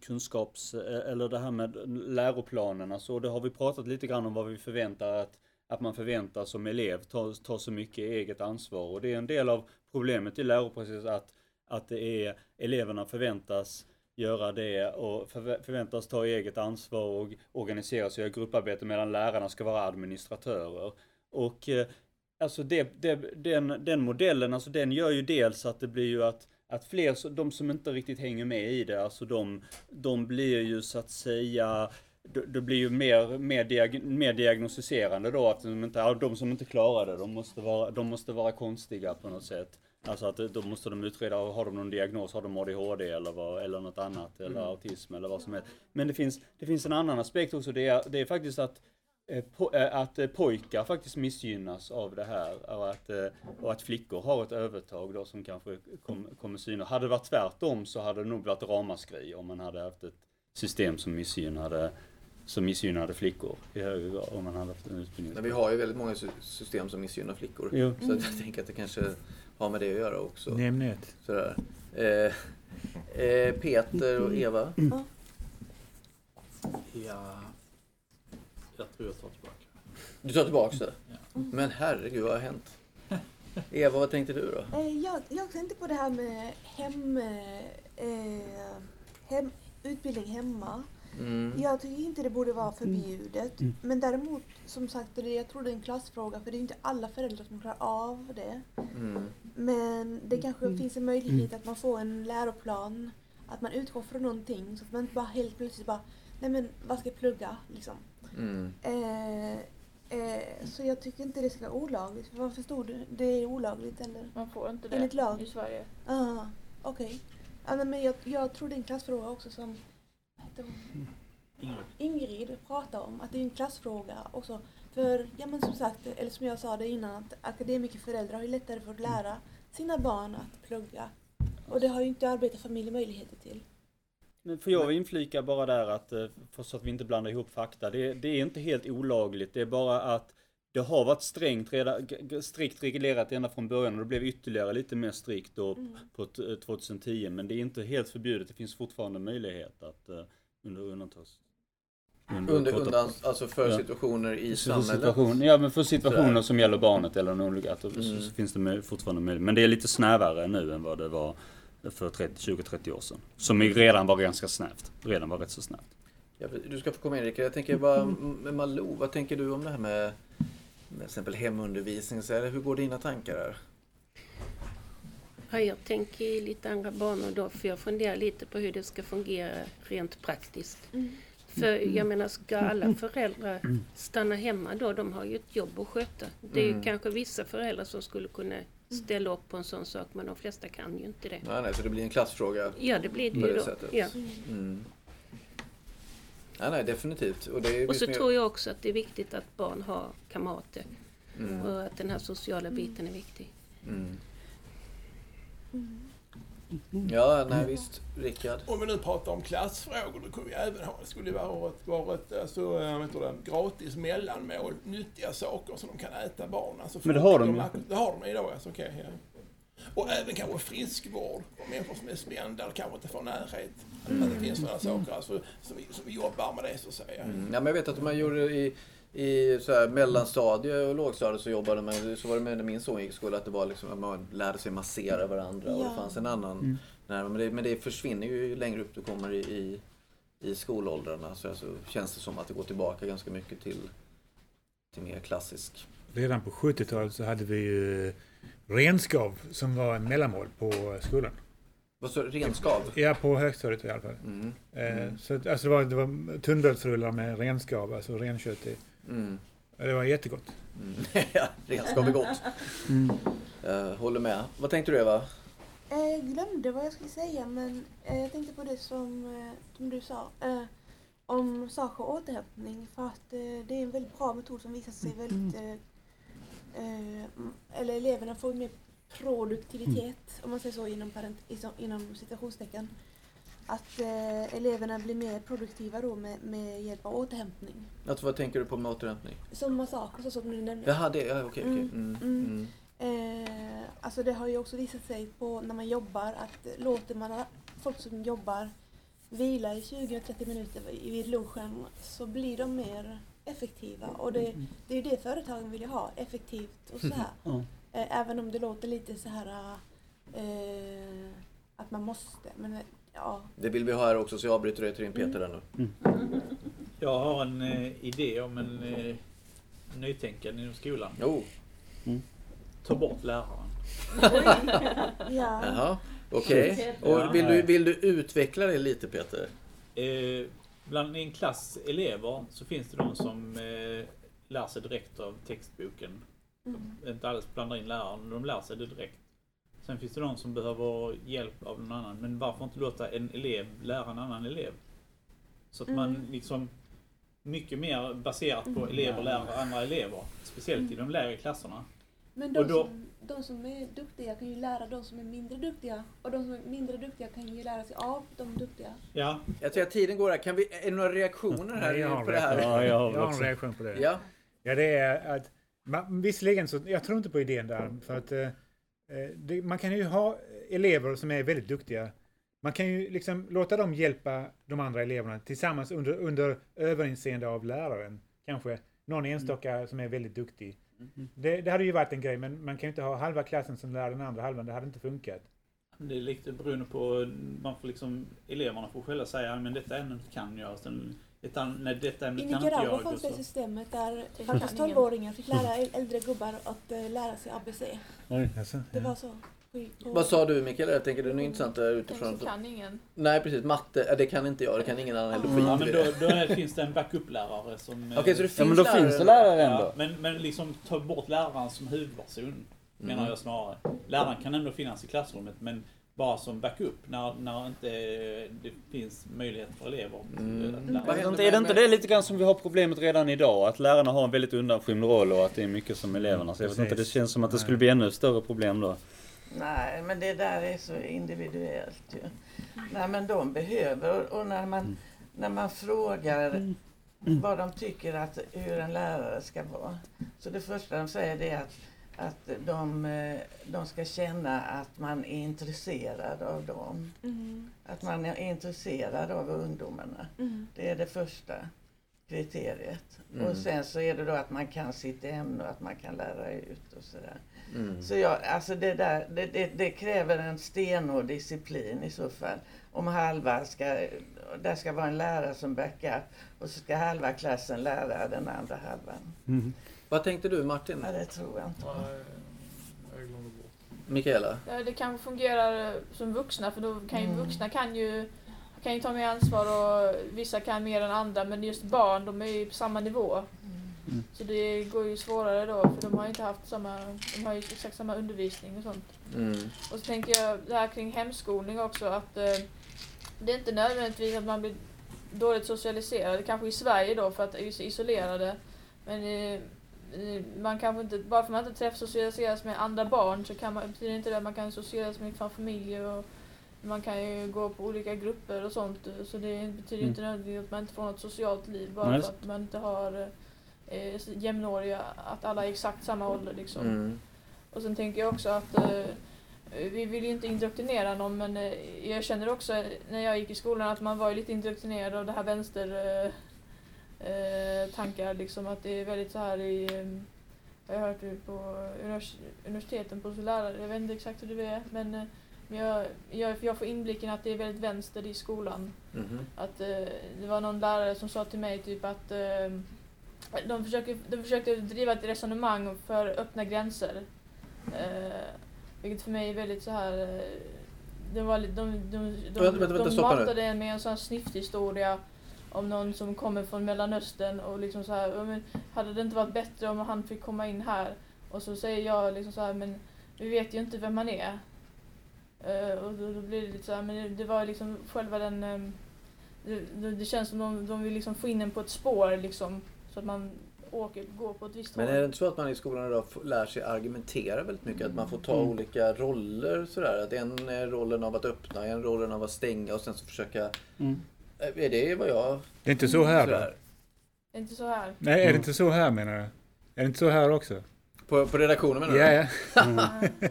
kunskaps, eller det här med läroplanerna, så det har vi pratat lite grann om vad vi förväntar att, att man förväntar som elev, ta, ta så mycket eget ansvar. Och det är en del av problemet i läroprocessen att, att det är eleverna förväntas göra det och förväntas ta eget ansvar och organisera sig och göra grupparbete medan lärarna ska vara administratörer. Och eh, Alltså det, det, den, den modellen, alltså den gör ju dels att det blir ju att, att fler, de som inte riktigt hänger med i det, alltså de, de blir ju så att säga, det, blir ju mer, mer, diag, mer diagnostiserande då, att de, inte, de som inte klarar det, de måste, vara, de måste vara konstiga på något sätt. Alltså att då måste de utreda, har de någon diagnos, har de ADHD eller, vad, eller något annat, eller autism eller vad som helst. Men det finns, det finns en annan aspekt också, det är, det är faktiskt att eh, po- eh, att eh, pojkar faktiskt missgynnas av det här och att, eh, och att flickor har ett övertag då som kanske kom, kommer synas. Hade det varit tvärtom så hade det nog varit ramaskri om man hade haft ett system som missgynnade, som missgynnade flickor i högre grad om man hade haft en utbildning. Men vi har ju väldigt många sy- system som missgynnar flickor. Jo. Så jag tänker att det kanske har med det att göra också. Nämn ett. Sådär. Eh, eh, Peter och Eva. Ja, jag tror jag tar tillbaka. Du tar tillbaka det? Ja. Men herregud, vad har hänt? Eva, vad tänkte du då? Eh, Jag, jag tänkte på det här med hem, eh, hem, utbildning hemma. Mm. Jag tycker inte det borde vara förbjudet. Men däremot, som sagt, det, jag tror det är en klassfråga för det är inte alla föräldrar som klarar av det. Mm. Men det kanske finns en möjlighet att man får en läroplan, att man utgår från någonting så att man inte bara helt plötsligt bara, nej men vad ska jag plugga liksom. Mm. Eh, eh, så jag tycker inte det ska vara olagligt. För vad förstod du? Det är olagligt eller? Man får inte det Enligt lag? i Sverige. Ah, okej. Ja, nej, men jag, jag tror det är en klassfråga också som heter hon? Ingrid. Ingrid pratar om. Att det är en klassfråga också. För, ja men som sagt, eller som jag sa det innan, att akademikerföräldrar har ju lättare för att lära sina barn att plugga. Och det har ju inte arbetarfamiljer möjligheter till. Men får jag inflika bara där att, eh, för så att vi inte blandar ihop fakta. Det, det är inte helt olagligt. Det är bara att det har varit strängt, redan, strikt reglerat ända från början och det blev ytterligare lite mer strikt då Mm. på t- 2010. Men det är inte helt förbjudet. Det finns fortfarande möjlighet att eh, under undantags... Under, korta- undan, alltså för Ja. situationer i för samhället. situation, ja men för situationer som gäller barnet eller någon olika, så, Mm. så finns det fortfarande möjlighet. Men det är lite snävare nu än vad det var för 20-30 år sedan. Som redan var ganska snävt. Redan var rätt så snävt. Ja, du ska få komma in Rickard. Jag tänker bara med Malou, vad tänker du om det här med med till exempel hemundervisning? Så här, hur går dina tankar här? Ja, jag tänker i lite andra banor då, för jag funderar lite på hur det ska fungera rent praktiskt. Mm. För jag menar, ska alla föräldrar stanna hemma då? De har ju ett jobb att sköta. Det är ju Mm. kanske vissa föräldrar som skulle kunna ställa upp på en sån sak, men de flesta kan ju inte det. Nej, nej, så det blir en klassfråga Ja, det blir det på ju det då. sättet. Ja. Mm. Nej, nej, definitivt. Och, det är Och så tror jag också att det är viktigt att barn har kamrater Mm. och att den här sociala biten är viktig. Mm. Mm. Ja, nej visst. Rickard. Om vi nu pratar om klassfrågor, då kunde vi även ha, det skulle vara ett, vara ett alltså, vad heter det, gratis mellanmål, nyttiga saker som de kan äta barn. Alltså, Men det har de ju. Det har de idag, alltså, okej. ja. Och även kanske friskvård för människor som är spända eller kanske inte får närhet. Att det finns sådana saker alltså, som, vi, som vi jobbar med det så att säga. Mm. Ja, men jag vet att man gjorde i, i så här, mellanstadie och lågstadie så jobbade man, så var det med när min son gick i skolan, att det var liksom att man lärde sig massera varandra och det Ja. fanns en annan Mm. Nej, men, det, men det försvinner ju längre upp du kommer i, i, i skolåldrarna. Så alltså, känns det som att det går tillbaka ganska mycket till, till mer klassisk. Redan på 70-talet så hade vi ju renskav som var en mellanmål på skolan. Vad så, renskav? Ja, på högstadiet i alla fall. Mm. Eh, Mm. Så alltså det var, det var tunnbrödsrullar med renskav, alltså renkött i. Mm. Det var jättegott. Mm. [laughs] ja, renskav är gott. Jag håller med. Vad tänkte du Eva? Eh, Jag glömde vad jag skulle säga men eh, jag tänkte på det som, eh, som du sa. Eh, om sak och återhämtning för att eh, det är en väldigt bra metod som visar sig väldigt... Eh, eh, m- eller eleverna får mer produktivitet om man säger så inom, parent, inom citationstecken. Att eh, eleverna blir mer produktiva då med, med hjälp av återhämtning. Alltså, vad tänker du på med återhämtning? Som massaker så som du nämnde. Jaha, det, ja, okej, okej. Mm, Mm. mm. Mm. Eh, alltså det har ju också visat sig på när man jobbar att låter man folk som jobbar vila i 20-30 minuter vid lunchen så blir de mer effektiva. Och det, det är ju det företagen vill ju ha, effektivt och så här. Eh, även om det låter lite så här eh, att man måste. Men ja, Det vill vi ha här också så jag avbryter dig och tar in Peter där nu. Jag har en eh, idé om en eh, nytänkande inom skolan. Jo, Ta bort läraren. [laughs] ja. jaha. Okej. Och vill du, vill du utveckla det lite Peter? Eh, bland en klass elever så finns det de som eh, lär sig direkt av textboken. Mm. Inte alls blandar in läraren, de lär sig det direkt. Sen finns det de som behöver hjälp av någon annan. Men varför inte låta en elev lära en annan elev? Så att man Mm. liksom mycket mer baserat på elever lär andra elever. Speciellt i de lägre klasserna. Men de, Och då- som, de som är duktiga kan ju lära de som är mindre duktiga. Och de som är mindre duktiga kan ju lära sig av de duktiga. Ja, Jag tror att tiden går här. Kan vi, är det några reaktioner här Nej, jag har en på det här? reaktion. Ja, jag har Jag har en reaktion på det. Ja. Ja, det är att man, visserligen så, jag tror inte på idén där, för att eh, det, man kan ju ha elever som är väldigt duktiga. Man kan ju liksom låta dem hjälpa de andra eleverna tillsammans under, under överinseende av läraren. Kanske någon enstaka som är väldigt duktig. Det, det hade ju varit en grej, men man kan ju inte ha halva klassen som lär den andra halvan. Det hade inte funkat. det är lite beroende på, man får liksom, eleverna får själva säga men detta ämnet kan jag. Sen, detta, nej, detta I ämnet kan inte Nicaragua jag. fanns det så. systemet där faktiskt ingen. 12-åringar fick lära äldre gubbar att eh, lära sig ABC. Alltså, Det var så. Vad sa du Mikael? Jag tänker det är nog intressant där Den utifrån. som kan ingen. Nej precis, matte, äh, det kan inte jag, det kan ingen annan heller. Ja, Skit men i då, då är, finns det en backup-lärare som... eh, Okej, så det finns Ja men då lärare finns det ändå? lärare ändå. Ja, men, men liksom ta bort läraren som huvudperson, menar Mm. jag snarare. Läraren kan ändå finnas i klassrummet, men bara som backup när, när inte det finns möjlighet för elever att, Mm. lära. händer Är det med- inte det lite grann som vi har problemet redan idag? Att lärarna har en väldigt undanskymd roll och att det är mycket som eleverna. Så jag vet inte, det känns som att det skulle bli ännu större problem då. Nej, men det där är så individuellt ju. Nej, men de behöver, och- och när man, när man frågar vad de tycker att hur en lärare ska vara. Så det första de säger det är att, att de, eh, de ska känna att man är intresserad av dem. Mm. Att man är intresserad av ungdomarna. Mm. Det är det första kriteriet. Mm. Och sen så är det då att man kan sitt ämne och att man kan lära ut och sådär. Mm. Så jag, alltså det, där, det, det, det kräver en stenhård disciplin i så fall. Om halva ska, där ska vara en lärare som backup och så ska halva klassen lära den andra halvan. Vad tänkte du Martin? Ja, det tror jag inte. Nej, jag glömde bort. Mikaela? Det kanske fungerar som vuxna för då kan ju Mm. vuxna kan ju, kan ju ta mer ansvar och vissa kan mer än andra men just barn de är ju på samma nivå. Mm. Så det går ju svårare då för de har ju inte haft samma, de har ju exakt samma undervisning och sånt. Mm. Och så tänker jag det här kring hemskolning också att eh, det är inte nödvändigtvis att man blir dåligt socialiserad, kanske i Sverige då för att är så isolerade. Men eh, man kanske inte, bara för att man inte träffas socialiseras med andra barn så kan man, betyder inte det att man kan socialiseras med från familjer och man kan ju gå på olika grupper och sånt. Så det betyder Mm. inte nödvändigtvis att man inte får något socialt liv bara Nej. för att man inte har eh, jämnåriga, att alla är exakt samma ålder liksom. Mm. Och sen tänker jag också att eh, vi vill ju inte indoktrinera någon men eh, jag känner också eh, när jag gick i skolan att man var lite indoktrinerad av det här vänster eh, eh, tankar liksom att det är väldigt så här i eh, jag har hört det på univers universiteten på lärare, jag vet inte exakt hur det är men, eh, men jag, jag, jag får inblicken att det är väldigt vänster i skolan. Mhm. Att eh, det var någon lärare som sa till mig typ att eh, de, försöker, de försökte driva ett resonemang för öppna gränser. Eh, vilket för mig är väldigt så här eh, de, var, de, de, de, Vänta, de matade en med en sån här snyfthistoria om någon som kommer från Mellanöstern och liksom så här, "Ja, men hade det inte varit bättre om han fick komma in här? Och så säger jag liksom så här, men vi vet ju inte vem han är. Eh, och då, då blir det lite så här, men det, det var liksom själva den ehm, det, det, känns som de, de vill liksom få in en på ett spår liksom. Så att man åker, går på ett visst Men håll. är det inte så att man i skolan idag lär sig argumentera väldigt mycket? Att man får ta Mm. olika roller sådär? Att en är rollen av att öppna, en rollen av att stänga och sen så försöka... Mm. Är det vad jag... Det är inte så här då? Det är inte så här. Nej, är Mm. det inte så här menar du? Är det inte så här också? På, på redaktionen menar du? Ja, ja. Mm. [laughs]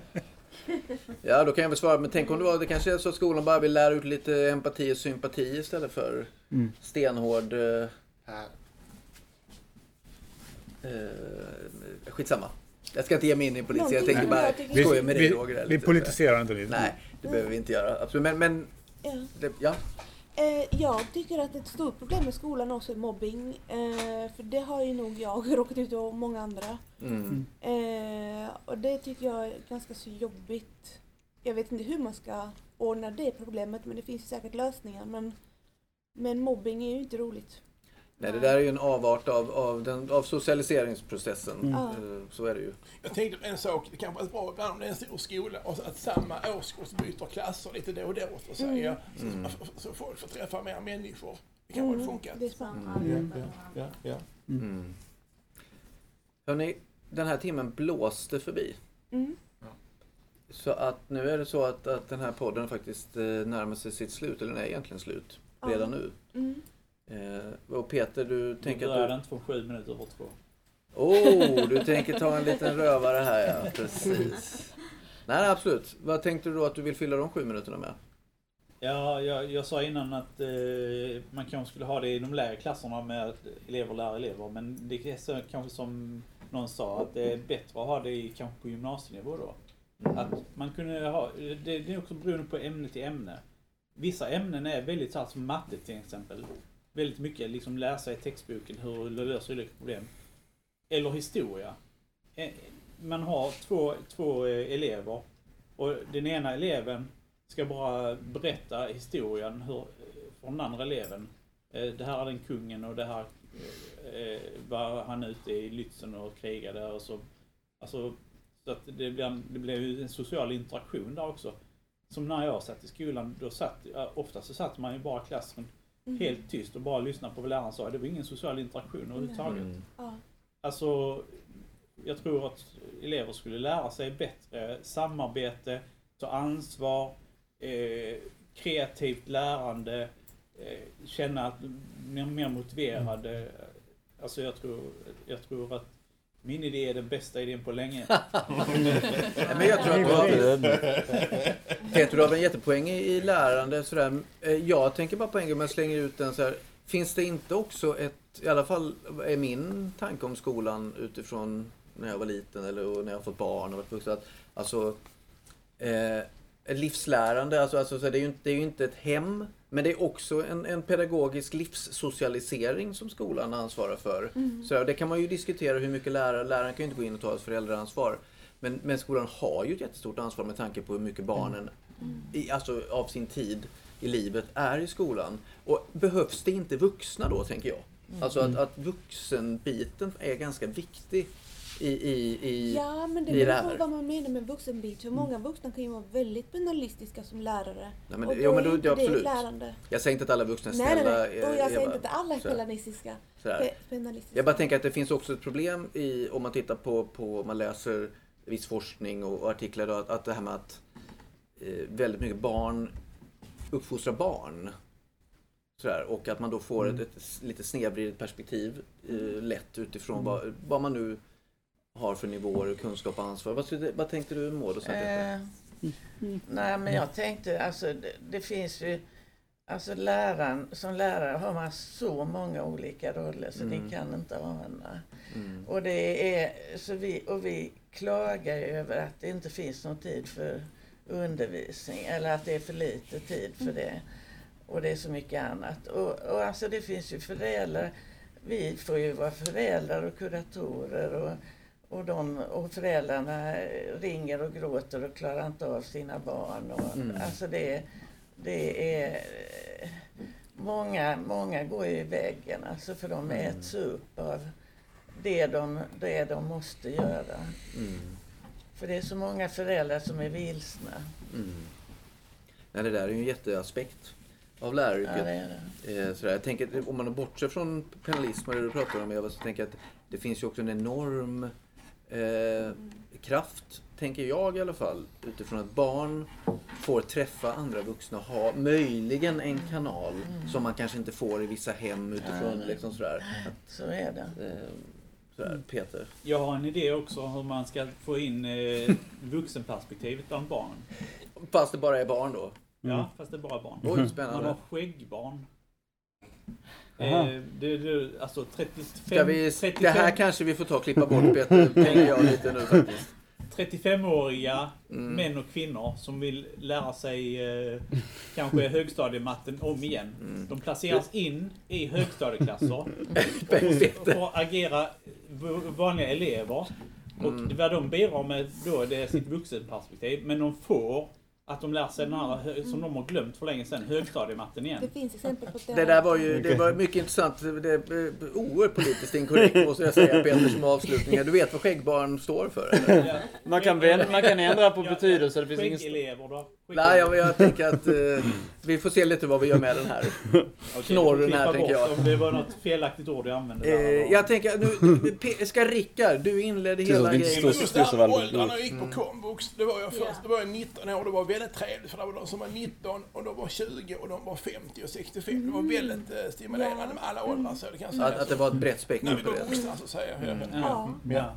Ja, då kan jag väl svara. Men tänk om det var, det kanske är så att skolan bara vill lära ut lite empati och sympati istället för Mm. stenhård... Uh, uh, skitsamma. Jag ska inte ge mig in i politik. Jag som bara Vi, skoja med dig vi, Roger. vi lite. politiserar inte lite. Nej, det behöver vi inte göra. Absolut. Men, men Ja. det, ja. Eh, jag tycker att ett stort problem med skolan också är mobbing. Eh, för det har ju nog jag [laughs] råkat ut och många andra. Mm. Eh, och det tycker jag är ganska så jobbigt. Jag vet inte hur man ska ordna det problemet men det finns säkert lösningar. Men, men mobbing är ju inte roligt. Nej, det där är ju en avart av, av, den, av socialiseringsprocessen. Mm. Eh, Så är det ju. Jag tänkte på en sak, det kan vara bra ibland om det är en stor skola och att samma årskurs byter klasser lite då och då så att säga. Så, Mm. så, så folk får träffa mer människor. Det kan väl funka. Mm, det är sant. Ja, ja, ja. Mm. Hörrni, den här timmen blåste förbi. Mm. Så att nu är det så att, att den här podden faktiskt eh, närmar sig sitt slut, eller den är egentligen slut Ja. redan nu. Mm. Eh, och Peter, du tänker att inte från sju minuter över två. du... Oh, du [laughs] tänker ta en liten rövare här ja, [laughs] precis. Nej, absolut. Vad tänkte du då att du vill fylla de sju minuterna med? Ja, jag, jag sa innan att eh, man kanske skulle ha det i de lägre klasserna med elever lär elever. Men det är så, kanske som någon sa, att det är bättre att ha det i, kanske på gymnasienivå då. Att man kunde ha, det, det är också beroende på ämne till ämne. Vissa ämnen är väldigt så här, som matte till exempel. Väldigt mycket liksom läsa i textboken hur du löser olika problem. Eller historia. Eh, man har två, två eh, elever och den ena eleven ska bara berätta historien hur, för den andra eleven. Eh, det här är den kungen och det här var han ute i Lützen och krigade och så. Alltså, så att det blev det blev ju en social interaktion där också. Som när jag satt i skolan, då satt, ofta så satt man ju bara i klassrum Mm. helt tyst och bara lyssnade på vad läraren sa. Det var ingen social interaktion överhuvudtaget. Mm. Ja. Alltså, jag tror att elever skulle lära sig bättre samarbete, ta ansvar, eh, kreativt lärande, eh, känna att de är mer motiverade. Alltså jag tror, jag tror att min idé är den bästa idén på länge. [laughs] Men jag tror att du har, [laughs] Peter, du har en jättepoäng i, lärande. Sådär. Eh, Jag tänker bara på en gång, om jag slänger ut den så här. Finns det inte också ett, i alla fall är min tanke om skolan utifrån när jag var liten eller när jag har fått barn och varit vuxen. Att, alltså, eh, livslärande, alltså, alltså, så det, är ju inte, det är ju inte ett hem. Men det är också en, en pedagogisk livssocialisering som skolan ansvarar för. Så där, och det kan man ju diskutera hur mycket lärare, läraren kan ju inte gå in och ta ett föräldraansvar. Men, men skolan har ju ett jättestort ansvar med tanke på hur mycket barnen i, alltså, av sin tid i livet är i skolan. Och behövs det inte vuxna då, tänker jag? Alltså att, att vuxenbiten är ganska viktig i, i, i, Ja, men det i det beror på vad man menar med vuxenbit. För många vuxna kan ju vara väldigt penalistiska som lärare. Nej, men, och det- jo, men är då, inte det, det absolut. lärande. Jag säger inte att alla vuxna är Nej, nej, snälla. nej. Och jag säger Eva. inte att alla är penalistiska. Penalistiska. Jag bara tänker att det finns också ett problem i, om man tittar på, på man läser viss forskning och, och artiklar, då, att, att det här med att eh, väldigt mycket barn uppfostrar barn. Sådär, och att man då får ett, ett s- lite snedvridet perspektiv eh, lätt utifrån vad, vad man nu har för nivåer, kunskap och ansvar. Vad, skulle- vad tänkte du Maud? Eh, nej, men jag tänkte, alltså det, det finns ju, alltså läraren, som lärare har man så många olika roller så Mm. det kan inte ana. Mm. Och det är, så vi, och vi klagar över att det inte finns någon tid för undervisning eller att det är för lite tid för det. Och det är så mycket annat. Och, och alltså det finns ju föräldrar, vi får ju vara föräldrar och kuratorer och, och, de, och föräldrarna ringer och gråter och klarar inte av sina barn. Och, Mm. Alltså det, det är... Många, många går ju i väggen alltså för de äts upp av det de, det de måste göra. Mm. För det är så många föräldrar som är vilsna. Mm. Nej, det där är ju en jätteaspekt av läraryrket. Ja, det det. Eh, sådär. Jag tänker, att om man bortser från penalism och det du pratar om Eva, så tänker jag att det finns ju också en enorm eh, kraft, tänker jag i alla fall, utifrån att barn får träffa andra vuxna och ha möjligen en kanal som man kanske inte får i vissa hem utifrån nej. liksom sådär. Så är det. Eh, sådär, Peter. Jag har en idé också hur man ska få in eh, vuxenperspektivet bland barn. Fast det bara är barn då. Ja, fast det är bara barn. Oj, Man spännande. har skäggbarn. Eh, det, det, alltså 35, Ska vi, 35, det här kanske vi får ta och klippa bort Peter, [laughs] tänker jag lite nu faktiskt. 35-åriga Mm. män och kvinnor som vill lära sig eh, kanske [laughs] högstadiematten om igen. Mm. De placeras in i högstadieklasser [laughs] och får agera vanliga elever. Och Mm. vad de bidrar med då det är sitt vuxenperspektiv. Men de får att de lär sig den här, hö- som de har glömt för länge sedan, högstadiematten igen. Det finns exempel på Det där var ju det var mycket intressant. Det är oerhört politiskt inkorrekt måste jag säga Peter som avslutning. Du vet vad skäggbarn står för? Eller? Ja. Man kan, man kan ändra på betydelse. Det finns ingen... Skäggelever då? Nej, jag, jag tänker att eh, vi får se lite vad vi gör med den här. Knorren du här, tänker jag. Om det var något felaktigt ord jag använde Eh, jag tänker nu, ska Rickard, du inledde hela grejen. just åldrarna, jag gick Mm. på komvux, det var jag först, det var jag 19 år, det var väldigt trevligt för det var de som var 19 och de var 20 och de var 50 och 65. Det var väldigt eh, stimulerande med alla åldrar så det kan jag säga. Att, att det var ett brett spektrum vi på var det. vuxna så säger jag. Mm. Ja. Ja.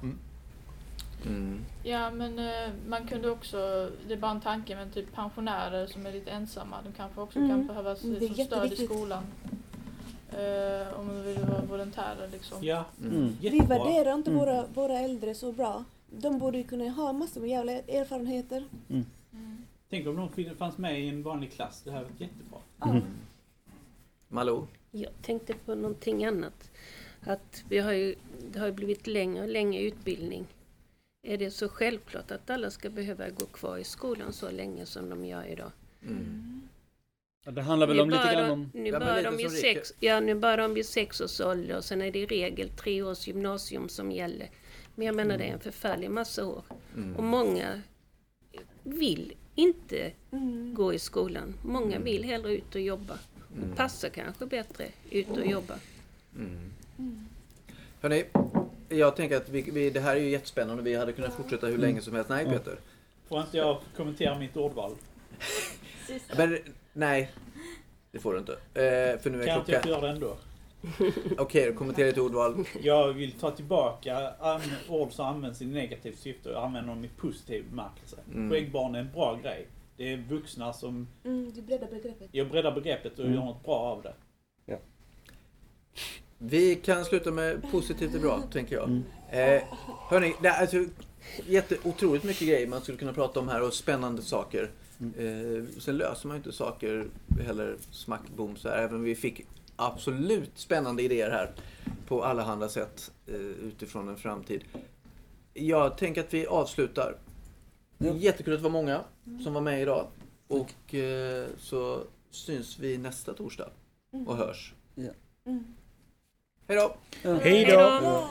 Mm. Ja men eh, man kunde också, det är bara en tanke, men typ pensionärer som är lite ensamma, de kanske också Mm. kan behöva stöd i skolan. Eh, om de vill vara volontärer liksom. Ja, Mm. Vi jättebra. värderar inte Mm. våra, våra äldre så bra. De borde ju kunna ha massor med jävla erfarenheter. Mm. Tänk om de fanns med i en vanlig klass. Det här var jättebra. Ja. Malou? Jag tänkte på någonting annat. Att vi har ju, det har ju blivit längre och längre utbildning. Är det så självklart att alla ska behöva gå kvar i skolan så länge som de gör idag? Mm. Ja, Det handlar väl Nu om lite grann de- om... Nu Ja, men bör lite de Rickard. sex, ja, nu bör de vid sex års ålder och sen är det i regel tre års gymnasium som gäller. Men jag menar det är en förfärlig massa år. Och Mm. många vill inte Mm. gå i skolan. Många Mm. vill hellre ut och jobba. Mm. Och passar kanske bättre ut och jobba. Mm. Mm. Hörrni, jag tänker att vi, vi, det här är ju jättespännande. Vi hade kunnat fortsätta hur länge som helst. Nej, Ja. Peter. Får inte jag kommentera mitt ordval? Men, nej. Det får du inte. Eh, för nu Kan är jag inte jag klockan... göra det ändå? [laughs] Okej, kommentera ditt ordval. Jag vill ta tillbaka ord som används i negativt syfte och använda dem i positiv bemärkelse. Mm. Skäggbarn är en bra grej. Det är vuxna som Mm, du breddar begreppet. jag breddar begreppet och Mm. gör något bra av det. Vi kan sluta med positivt och bra, tänker jag. Mm. Eh, hörni, det är alltså jätte, otroligt mycket grejer man skulle kunna prata om här och spännande saker. Eh, sen löser man ju inte saker heller smack boom så här. Även om vi fick absolut spännande idéer här på allehanda sätt eh, utifrån en framtid. Jag tänker att vi avslutar. Jättekul att det var många som var med idag. Och eh, så syns vi nästa torsdag och hörs. Mm. Hej då! Ja. Hej då! Hej då. Ja.